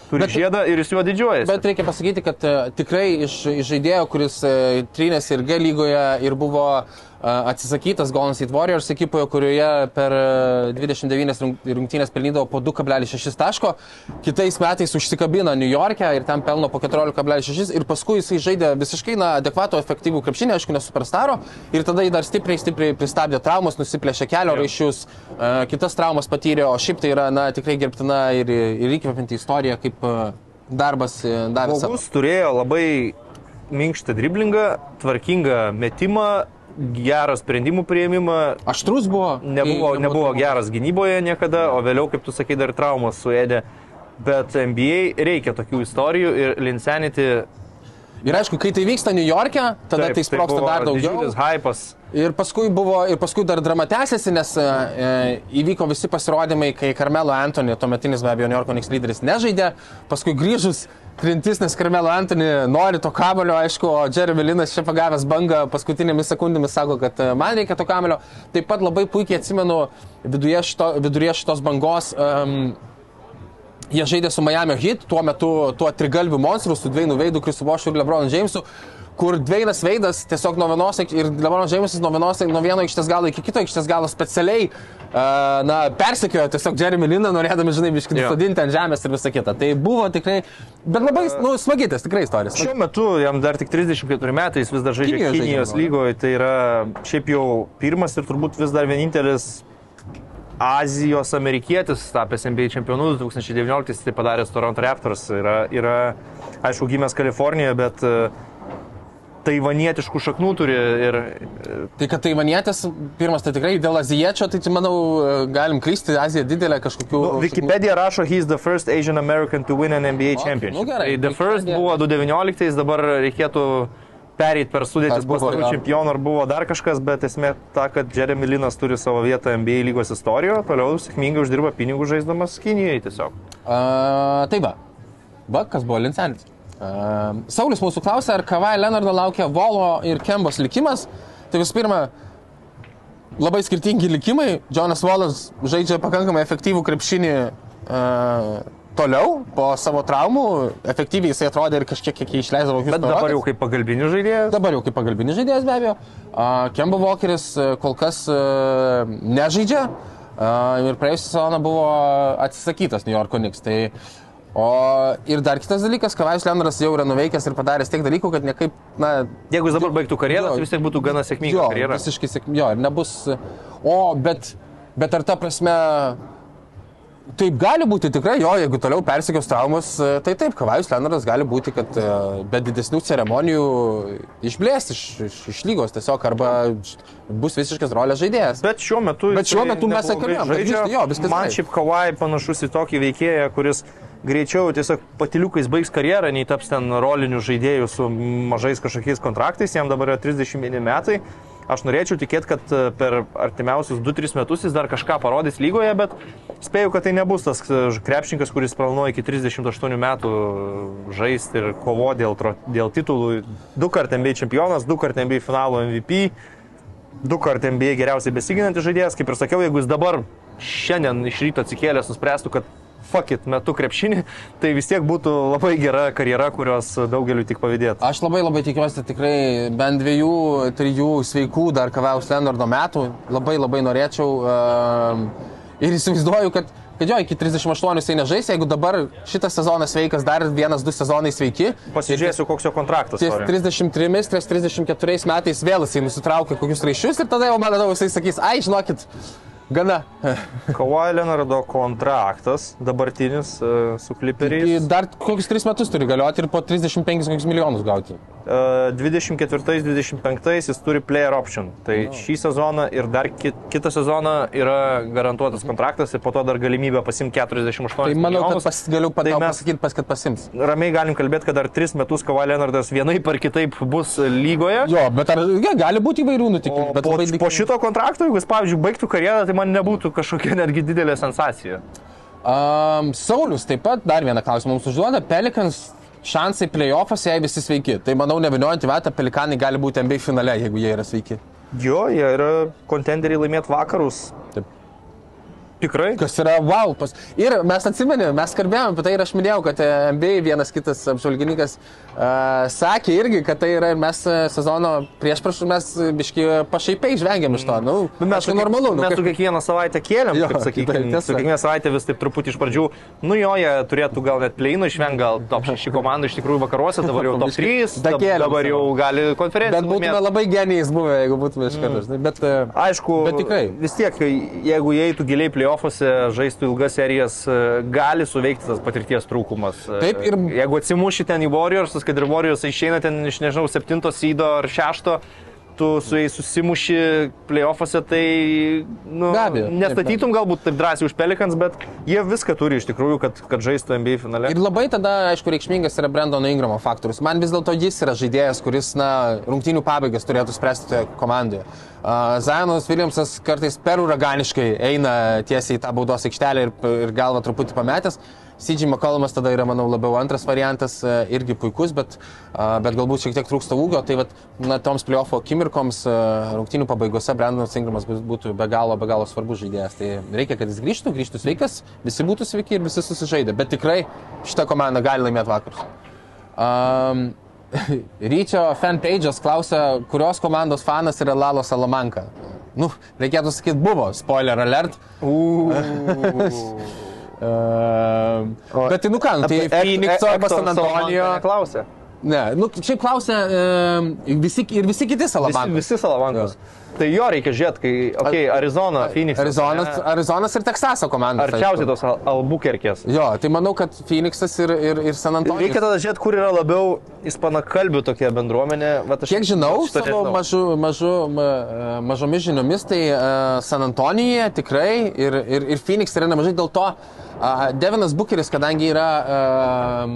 turi Bet- žiedą ir jis juo didžiuojasi. Bet reikia pasakyti, kad e, tikrai iš, iš žaidėjo, kuris e, trynėsi ir G lygoje ir buvo e, atsisakytas Golden State Warriors ekipoje, kurioje per e, 29 rung- rungtynės pelnydavo po 2,6 taško, kitais metais užsikabina New York'e ir ten pelno po 14,6 ir paskui jisai žaidė visiškai na, adekvatų, efektyvų krepšinį, aišku, nesuperstaro ir tada jį dar stipriai, stipriai pristabdė traumas, nusiplėšė kelio raiščius, e, kitas traumas patyrė, o šiaip tai yra na, tikrai gerbtina ir, ir įkvepianti istorija, kaip darbas e, davė. Žmogus turėjo labai minkštą driblingą, tvarkingą metimą, gerą sprendimų prieimimą. Aštrus buvo. Nebuvo, kai- nebuvo geras gynyboje niekada, o vėliau, kaip tu sakai, dar traumas suėdė. Bet NBA reikia tokių istorijų ir Linsanity Ir aišku, kai tai vyksta New York'e, tada Taip, tai sproksta buvo dar daugiau. Didžiulis hypas. Ir paskui, buvo, ir paskui dar drama tęsiasi, nes e, e, įvyko visi pasirodymai, kai Carmelo Anthony, tuometinis be abejo New York Knicks lyderis, nežaidė. Paskui grįžus trintis, nes Carmelo Anthony nori to kamelio, aišku, o Jeremy Linas čia pagavęs bangą paskutinėmis sekundėmis sako, kad e, man reikia to kamelio. Taip pat labai puikiai atsimenu viduje, šito, viduryje šitos bangos. Um, Jie žaidė su Miami Heat, tuo metu tuo trigalviu monstru, su Dveinu Veidu, Krisu Bošu ir Lebronu Jamesu, kur Dveinas Veidas tiesiog nuo vienos ir Lebronas Jamesas nuo, vienos, nuo vieno aikštės galo iki kito aikštės galo specialiai, uh, na, persekiojo tiesiog Jeremy Liną, norėdami, žinai, biškinti sodinti ant žemės ir visa kita. Tai buvo tikrai, bet labai, nu, smagitas, tikrai istorijas. Šiuo metu jam dar tik 34 metai, jis vis dar žaidžia Kinijos, Kinijos lygoje, tai yra šiaip jau pirmas ir turbūt vis dar vienintelis Azijos amerikietis tapęs NBA čempionu 2019, tai padaręs Toronto Raptors. Yra, yra aišku, gimęs Kalifornijoje, bet e, taivanietiškų šaknų turi ir Tai kad taivanietis, pirmas, tai tikrai dėl azijiečio, tai manau, galim klysti, Azija didelė kažkokių... Nu, Wikipedia rašo, he's the first Asian American to win an NBA O, championship. nu gerai, tai the first Wikipedia- buvo 2019, dabar reikėtų pereit per sudėtis buvo, pastarų jo. čempionų ar buvo dar kažkas, bet esmė ta, kad Jeremy Linas turi savo vietą NBA lygos istorijoje, toliau sėkmingai uždirba pinigų žaisdamas Kinijoje tiesiog. Uh, tai va. Va, kas buvo Lincenis. Uh, Saulis mūsų klausė, ar Kavai Leonardo laukia Volo ir Kembos likimas. Tai visų pirma, labai skirtingi likimai. Jonas Volas žaidžia pakankamai efektyvų krepšinį uh, toliau po savo traumų. Efektyviai jisai atrodė ir kažkiek kiek jį išleisdavo. Bet Houston dabar jau kaip pagalbinis žaidėjas. Dabar jau kaip pagalbinis žaidėjas be abejo. Uh, Kemba Walkeris uh, kol kas uh, nežaidžia uh, ir praėjusią sezoną buvo atsisakytas New York Knicks. Tai, o ir dar kitas dalykas, Kavajus Leonardas jau yra nuveikęs ir padaręs tiek dalykų, kad niekaip, na, Jeigu jis dabar baigtų karjerą, Jo. tai vis tiek būtų gana sėkminga jo, karjera. visiškai sėkmė, jo, ir nebus. O, bet, bet ar ta prasme, Taip gali būti tikrai, jo, jeigu toliau persikios traumas, tai taip, Kavajus Leonardas gali būti, kad e, be didesnių ceremonijų išblės iš, iš, iš lygos tiesiog arba bus visiškas rolės žaidėjas. Bet šiuo metu, Bet šiuo metu mes kalbėjom, kad vis- jo, viskas Man šiaip Kawai panašus į tokį veikėją, kuris greičiau tiesiog patiliukais baigs karjerą, nei taps ten rolinių žaidėjų su mažais kažkokiais kontraktais. Jam dabar yra 31 metai. Aš norėčiau tikėti, kad e, per artimiausius 2-3 metus jis dar kažką parodys lygoje, bet spėju, kad tai nebus tas e, krepšininkas, kuris planuoja iki 38 metų žaisti ir kovo dėl, dėl titulų. Du kart NBA čempionas, du kart NBA finalo MVP du kart NBA geriausiai besiginantis žaidėjas, kaip ir sakiau, jeigu jis dabar šiandien iš ryto atsikėlęs nuspręstų, kad fuck it, metu krepšinį, tai vis tiek būtų labai gera karjera, kurios daugeliu tik pavydėtų. Aš labai labai tikiuosi tikrai bent dviejų, trijų sveikų dar Kavajaus Leonardo metų. Labai labai norėčiau. Um, ir įsivaizduoju, kad, kad jo, iki 38 jisai nežais, jeigu dabar šitas sezonas sveikas, dar vienas, du sezonai sveiki. Pasižiūrėsiu, koks jo kontraktas. Ties sorry. 33, ties 34 metais vėl jisai nusitraukia kokius raiščius ir tada jau, man atrodo, jisai sakys, ai, žinokit, Gana. Kawhi Leonardo kontraktas dabartinis e, su Clipperiais. Dar kokius 3 metus turi galioti ir po 35 kokius milijonus gauti. E, 24-25 jis turi player option. Tai šį sezoną ir dar ki- kitą sezoną yra garantuotas kontraktas ir po to dar galimybė pasimti 48 Tai manau, kad milijonus. pas, galiu Tai mes- pasakyti, pas, kad pasims. Ramiai galim kalbėti, kad dar 3 metus Kawhi Leonardas vienaip ar kitaip bus lygoje. Jo, bet ar ja, gali būti įvairių nutikimų. Po, po šito kontrakto, jeigu jis, pavyzdžiui, baigtų karjerą, tai man nebūtų kažkokia netgi didelė sensacija. Um, Saulis taip pat dar vieną klausimą mums užduoda. Pelikans šansai playoffose, jei visi sveiki. Tai manau, neviniojant į vietą, pelikanai gali būti MBA finale, jeigu jie yra sveiki. Jo, jie yra kontenderiai laimėti vakarus. Taip. Tikrai. Kas yra wow. Pas... Ir mes atsimenėme, mes kalbėjome apie tai ir aš minėjau, kad e, MBA vienas kitas apžvalgininkas uh, sakė irgi, kad tai yra ir mes e, sezono prieš prašų mes e, biški pašaipiai žvengiam iš to. Nu, Nu, Mes aišku, normalu. Nu, Mes kaip- kiekvieną savaitę kėlėm, Jo, kaip tai sakykime, su kiekvieną savaitę vis taip truputį iš pradžių, nu jo, jie turėtų gal net pleinų išvengti, gal top 6 komandų iš tikrųjų vakaruose, dabar jau top 3, Dakėlėm dabar jau gali konferenciją. Bet būtume laimėt. labai genijais buvę, jeigu būtume iš karto. žinai, Bet, e, Aišku, Bet tikrai. vis tiek, jeigu jie eitų giliai playoffuose, žaistų ilgas serijas, e, gali suveikti tas patirties trūkumas. E, Taip, ir- Jeigu atsimuši ten į Warriors, kad ir Warriors išeina ten iš, nežinau, septinto sydo ar šešto, tu su jais susimuši playoffuose, tai nu, Be abejo, taip, nestatytum galbūt taip drąsiai už Pelikans, bet jie viską turi iš tikrųjų, kad, kad žaistų NBA finale. Ir labai tada, aišku, reikšmingas yra Brendono Ingramo faktorius. Man vis dėlto jis yra žaidėjas, kuris, na, rungtynių pabaigas turėtų spręsti toje komandoje. Uh, Zajonas Williamsas kartais per uraganiškai eina tiesiai į tą baudos aikštelę ir, ir galvą truputį pametęs. CG McCollumas tada yra, manau, labiau antras variantas, uh, irgi puikus, bet, bet galbūt šiek tiek trūksta ūgio. Tai vat, na, toms playoffo akimirkoms uh, rungtynių pabaigose Brendonas Ingramas būtų be galo, be galo svarbus žaidėjas. Tai reikia, kad jis grįžtų, grįžtų sveikas, visi būtų sveiki ir visi susižaidė. Bet tikrai šitą komandą gali laimėti vakarus. Um, Ryčio fanpage'as klausia, kurios komandos fanas yra Lalo Salamanka. Nu, reikėtų sakyti, buvo, spoiler alert. Um, bet tai nu ką, nu, tai Phoenix'o arba San Antonijo. Klausė. Ne, nu, šiaip klausia um, visi, ir visi kiti Visi, Salamankos. visi Salavankos. Tai jo reikia žiūrėti, kai, okei, okay, Arizona, Phoenix. Arizonas, Arizonas ir Teksaso komandos. Arčiausiai tos Al- Albuquerquės. Jo, tai manau, kad Phoenixas ir, ir, ir San Antonijus. Reikia tada žiūrėti, kur yra labiau ispanakalbių tokia bendruomenė. Vat aš Kiek žinau, savo mažu, mažu, ma, e, mažomis žiniomis, tai uh, San Antonija tikrai ir, ir, ir Phoenix yra nemažai dėl to. Uh, Devinas Bucheris, kadangi yra uh,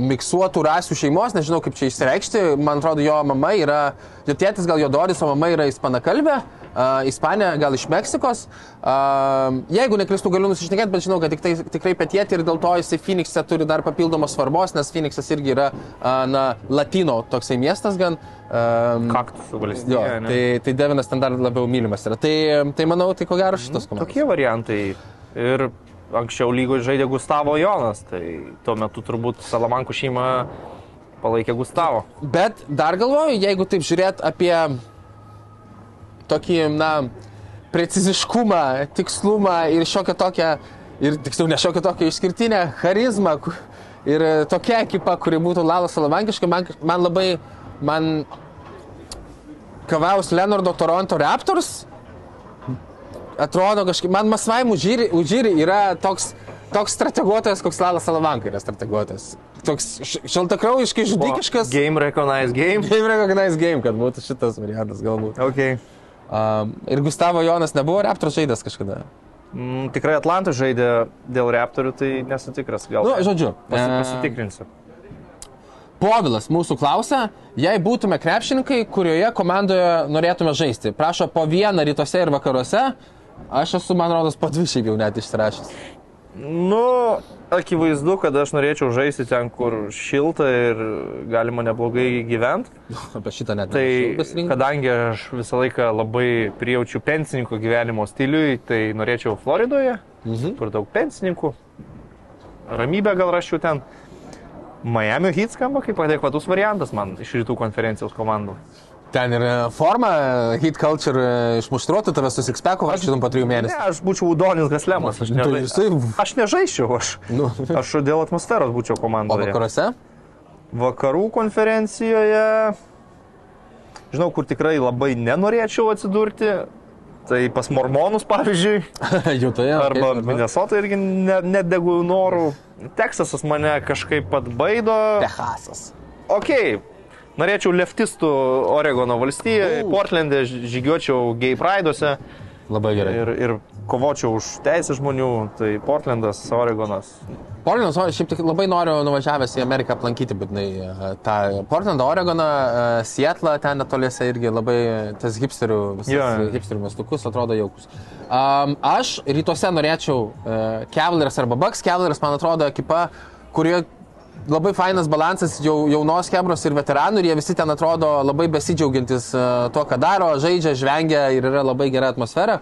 miksuotų rasių šeimos, nežinau kaip čia išsireikšti, man atrodo, jo mama yra, jo tėtis gal jo Doris, o mama yra ispanakalbė, uh, Ispanija gal iš Meksikos. Uh, jeigu neklistų, galiu nusišnekėti, bet žinau, kad tik tai, tikrai petieti ir dėl to jisai Phoenix'e turi dar papildomos svarbos, nes Phoenix'as irgi yra, uh, na, latino toksai miestas gan. Um, Kaktusų valstybė. Jo, tai, tai Devinas ten dar labiau mylimas yra. Tai, tai manau, tai ko gero šitas komandas. Tokie variantai. Ir anksčiau lygoje žaidė Gustavo Jonas, tai tuo metu turbūt Salamankų šeima palaikė Gustavo. Bet dar galvoju, jeigu taip žiūrėt apie tokį, na, preciziškumą, tikslumą ir šiokią tokią, ir tiksliau ne šiokią tokią išskirtinę charizmą ir tokia ekipa, kuri būtų Lalas Salamankiška, man, man labai, man Kavaus Leonardo Toronto Raptors atrodo kažkaip, man Masvai Udžyri, Udžyri yra toks, toks strateguotojas, koks Lalas Salamanka yra strateguotojas. Toks šaltakraujiškai žudikiškas. Game recognize game. Game recognize game, kad būtų šitas variantas galbūt. Okay. Um, ir Gustavo Jonas nebuvo Raptors žaidęs kažkada. Mm, tikrai Atlantas žaidė dėl Raptorių, tai nesu tikras. Gal Nu, žodžiu. Pasi, e, pasitikrinsiu. Povilas mūsų klausia, jei būtume krepšininkai, kurioje komandoje norėtume žaisti. Prašo po vieną rytuose ir vakaruose. Aš esu, man rodos, po dvi šiaip jau net išsirašęs. Nu, akivaizdu, kad aš norėčiau žaisti ten, kur šilta ir galima neblogai gyventi. Apie šitą net Tai kadangi aš visą laiką labai prijaučiu pensininko gyvenimo stiliui, tai norėčiau Floridoje, mhm. kur daug pensininkų. Ramybę gal raščiau ten. Miami Heat skamba kaip adekvatus variantas man iš rytų konferencijos komandų. Ten ir forma, hit culture e, išmuštruotų tave su Sixpacku, aš šitam po trijų Ne, mėnesių. aš būčiau Udonis Gaslemas, aš, Tai nežai... jisai- aš nežaisčiau, aš, Nu. aš dėl atmosferos būčiau O komandoje. vakaruose? Vakarų konferencijoje, žinau, kur tikrai labai nenorėčiau atsidurti, Tai pas mormonus, pavyzdžiui, Jutoje. arba Minnesota irgi ne- nedegu norų. Teksasas mane kažkaip atbaido. Texasas. Ok, norėčiau leftistų Oregono valstijoje, Portlandė žygiuočiau gay pride'uose Labai gerai. ir, ir kovočiau už teisę žmonių, tai Portlandas, Oregonas. Portlandas, šiaip tik labai noriu nuvažiavęs į Ameriką aplankyti būtinai e, tą Portlandą, Oregoną, e, Seatlą, ten netoliese irgi labai tas hipsterių, yeah. hipsterių miestukus atrodo jaukus. Um, aš rytuose norėčiau uh, Cavaliers arba Bucks. Cavaliers, man atrodo, ekipa, kurie labai fainas balansas jau, jaunos kebros ir veteranų ir jie visi ten atrodo labai besidžiaugiantis uh, tuo, ką daro, žaidžia, žvengia ir yra labai gera atmosfera.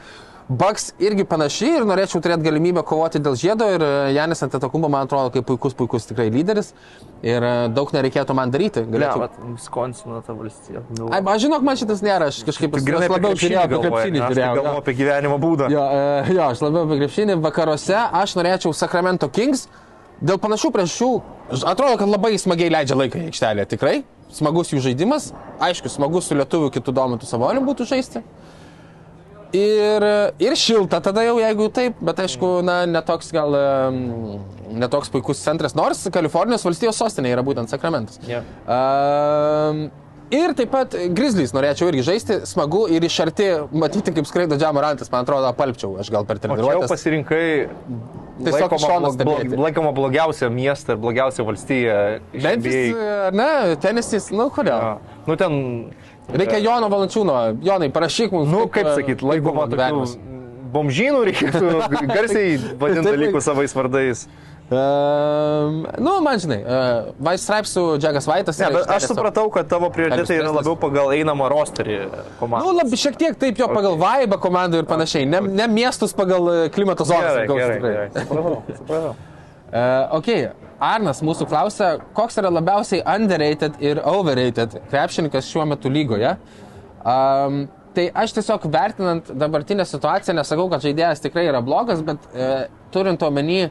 Bucks irgi panašiai ir norėčiau turėti galimybę kovoti dėl žiedo ir e, Janis Antetokumbo man atrodo kaip puikus, puikus tikrai lyderis ir e, daug nereikėtų man daryti. Ne, Galėčiau... bet Wisconsino ta valstija. Nu, Ai, aš žinok, man šitas nėra, aš kažkaip aš labiau žiūrėjau apie krepšinį. ne? Aš tai galvoju apie gyvenimo būdą. Jo, e, jo, aš labiau apie krepšinį. Vakaruose aš norėčiau Sacramento Kings. Dėl panašių priežasčių, atrodo, kad labai smagiai leidžia laiką į aikštelę. Tikrai. Smagus jų žaidimas. Aišku, smagus su lietuviu kitų domintų savoliu būtų žaisti. Ir, ir šilta tada jau, jeigu taip, bet aišku, na, netoks gal, netoks puikus centras, nors Kalifornijos valstijos sostinė yra būtent Sakramentas. Jo. Um, ir taip pat Grizzlies norėčiau irgi žaisti, smagu ir iš arti matyti, kaip skraido Džamorantas, man atrodo, apalpčiau, aš gal per čia jau treniruotę. pasirinkai Tiesiog laikomą, blog, stebėti. laikomą blogiausią miestą ir blogiausią valstiją. iš Memphis, ar ne, tenisys, nu kodėl? Jo. Nu ten, Reikia Jono Valančiūno, Jonai, parašyk mums. nu kaip, kaip e, sakyt, laikoma gyvenimas. bomžynų reikėtų garsiai vadinti dalykus savais vardais. Um, nu, man žinai, uh, Vice Stripes su Jackas White'as. Ne, bet aš supratau, kad tavo prioritetai yra labiau pagal einamą rosterį Nu, komandą. labai šiek tiek taip jo pagal vaibą komandų ir panašiai. Ne, ne miestus pagal e, klimato zonas. Gerai, gerai, gerai. Supratau, supratau. Uh, ok, Arnas mūsų klausia, koks yra labiausiai underrated ir overrated krepšininkas šiuo metu lygoje. Um, tai aš tiesiog vertinant dabartinę situaciją, nesakau, kad žaidėjas tikrai yra blogas, bet uh, turint omeny,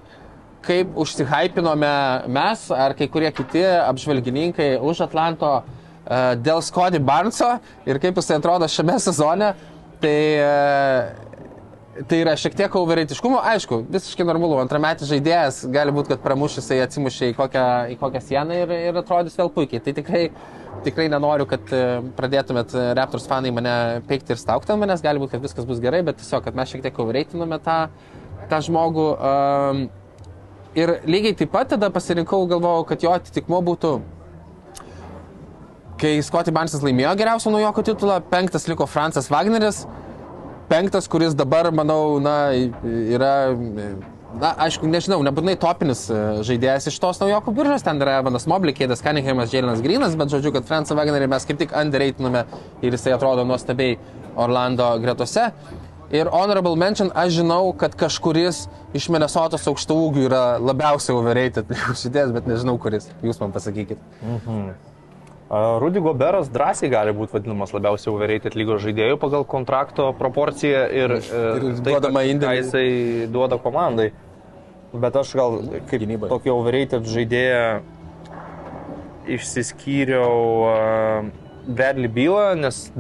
kaip užsihypinome mes ar kai kurie kiti apžvalgininkai už Atlanto uh, dėl Scotty Barnso ir kaip jisai atrodo šiame sezone, tai uh, Tai yra šiek tiek overreitiškumo, aišku, visiškai normalu. Antrametis žaidėjas gali būti, kad pramušęs jisai atsimušė į kokią, į kokią sieną ir, ir atrodys vėl puikiai. Tai tikrai, tikrai nenoriu, kad e, pradėtumėt e, Raptors fanai mane peikti ir staukti ant manęs. Gali būti, kad viskas bus gerai, bet tiesiog, kad mes šiek tiek overreitinome tą, tą žmogų. Um, ir lygiai taip pat tada pasirinkau, galvojau, kad jo atitikmo būtų kai Scotty Barnesas laimėjo geriausio naujoko titulą, penktas liko Francas Wagneris, penktas, kuris dabar, manau, na, yra, na, aišku, nežinau, nebūtinai topinis e, žaidėjas iš tos naujoko biržos, ten yra Evanas Mobley, Kėdas Cunninghamas, Jėlinas Grinas, bet žodžiu, kad Francą Wagnerį mes kaip tik underreitiname ir jisai atrodo nuostabiai Orlando gretose. Ir honorable mention, aš žinau, kad kažkuris iš Minnesotos aukštų ūgių yra labiausiai overrated žaidėjas, bet nežinau kuris. Jūs man pasakykit. A, Rudy Goberas drąsiai gali būti vadinamas labiausiai overrated lygos žaidėjų pagal kontrakto proporciją ir, e, Ir tai, duodamą ką- jisai duoda komandai. Bet aš gal kaip Gynybai. tokį overrated žaidėją išsiskyriau Bradley Bylą, nes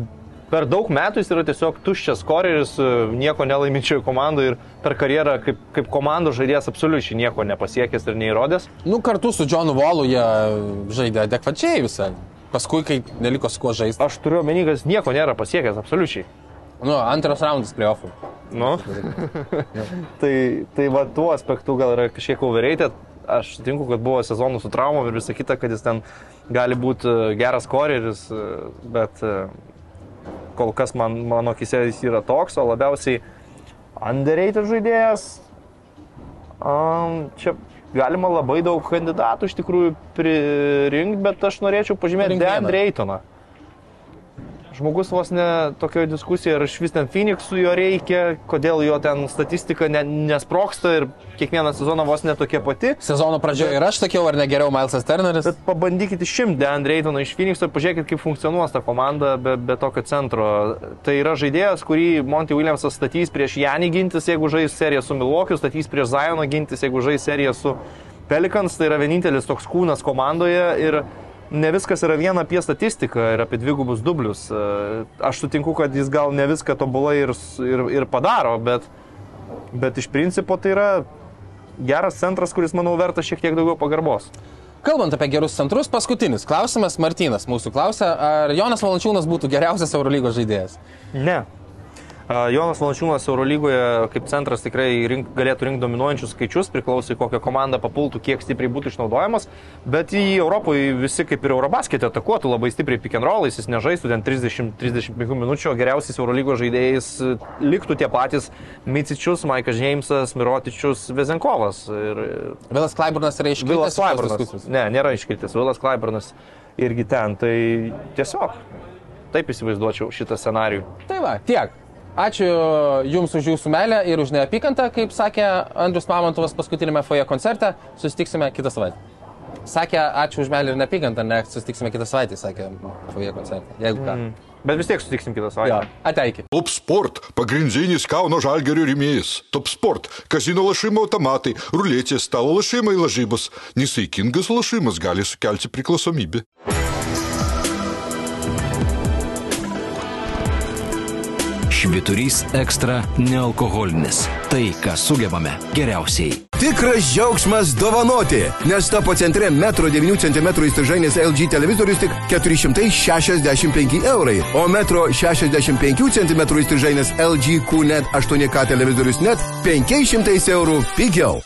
per daug metų jis yra tiesiog tuščias koreris, e, nieko nelaiminčioje komandoje ir per karjerą kaip, kaip komandos žaidėjas absoliučiai nieko nepasiekęs ir neįrodęs. Nu, kartu su Johnu Wallu jie žaidė adekvačiai visai. Paskui, kai neliko su kuo žaisti. Aš turiu omeny, kad jis nieko nėra pasiekęs absoliučiai. Nu, antras raundas playoffų. Nu. tai, tai va tuo aspektu gal yra kažkiek overrated. Aš sutinku, kad buvo sezonų su traumom ir visa kita, kad jis ten gali būti e, geras koreris, e, bet kol kas man, mano akise jis yra toks, o labiausiai underrated žaidėjas. Um, čia galima labai daug kandidatų iš tikrųjų pririnkti, bet aš norėčiau pažymėti. Dan Draytoną. Žmogus vos ne tokioje diskusijoje, ar iš vis ten Phoenixų jo reikia, kodėl jo ten statistika ne, nesproksta ir kiekvieną sezoną vos ne tokia pati. Sezono pradžioje ir aš sakiau, ar ne geriau Milesas Turneris. Bet pabandykite išimti Dan Draytoną iš Phoenixo ir pažiūrėkit, kaip funkcionuos ta komanda be, be tokio centro. Tai yra žaidėjas, kurį Monty Williamsas statys prieš Janį gintis, jeigu žais seriją su Milwaukee, statys prieš Zioną gintis, jeigu žais seriją su Pelicans. Tai yra vienintelis toks kūnas komandoje ir ne viskas yra viena apie statistiką ir apie dvigubus dublius. E, Aš sutinku, kad jis gal ne viską tobulai ir, ir, ir padaro, bet, bet iš principo tai yra geras centras, kuris, manau, vertas šiek tiek daugiau pagarbos. Kalbant apie gerus centrus, paskutinis klausimas. Martinas mūsų klausia, ar Jonas Valančiūnas būtų geriausias Eurolygos žaidėjas? Ne. Jonas Valančiūnas Eurolygoje kaip centras tikrai rink, galėtų rinkti dominuojančius skaičius, priklausai kokią komandą papultų, kiek stipriai būtų išnaudojamas, bet į Europoje visi kaip ir Eurobasketė atakuotų labai stipriai pick and rollais, jis nežaistų ten 30-35 minučių, o geriausiais Eurolygos žaidėjais e, liktų tie patys Micičius, Maikas Džeimsas, Mirotičius, Vezenkovas. Ir Vilas Klaiburnas yra iškilęs. Vilas Klaiburnas. Ne, nėra iškiltis. Vilas Klaiburnas irgi ten. Tai tiesiog taip įsivaizduočiau šitą scenarijų. Tai va, tiek. Ačiū Jums už Jūsų meilę ir už neapykantą, kaip sakė Andrius Mamontovas paskutinėme foje koncerte. Susitiksime kitą savaitę. Sakė, ačiū už meilę ir neapykantą, ne, susitiksime kitą savaitę, sakė foje koncerte. Jeigu ką. Mm. Bet vis tiek sutiksim kitą savaitę. Ja, ateikit. Top Sport - pagrindinis Kauno žalgerio rėmėjas. Top Sport - kazino lašimo automatai, ruletės, stalo lašimai lažybos. Nesaikingas lašimas gali sukelti priklausomybę. Švyturys ekstra nealkoholinis. Tai, ką sugebame geriausiai. Tikras džiaugsmas dovanoti, nes tapo centre metro 9 cm įstrižainės LG televizorius tik 465 eurai, o metro 65 cm įstrižainės LG QNET 8K televizorius net 500 eurų pigiau.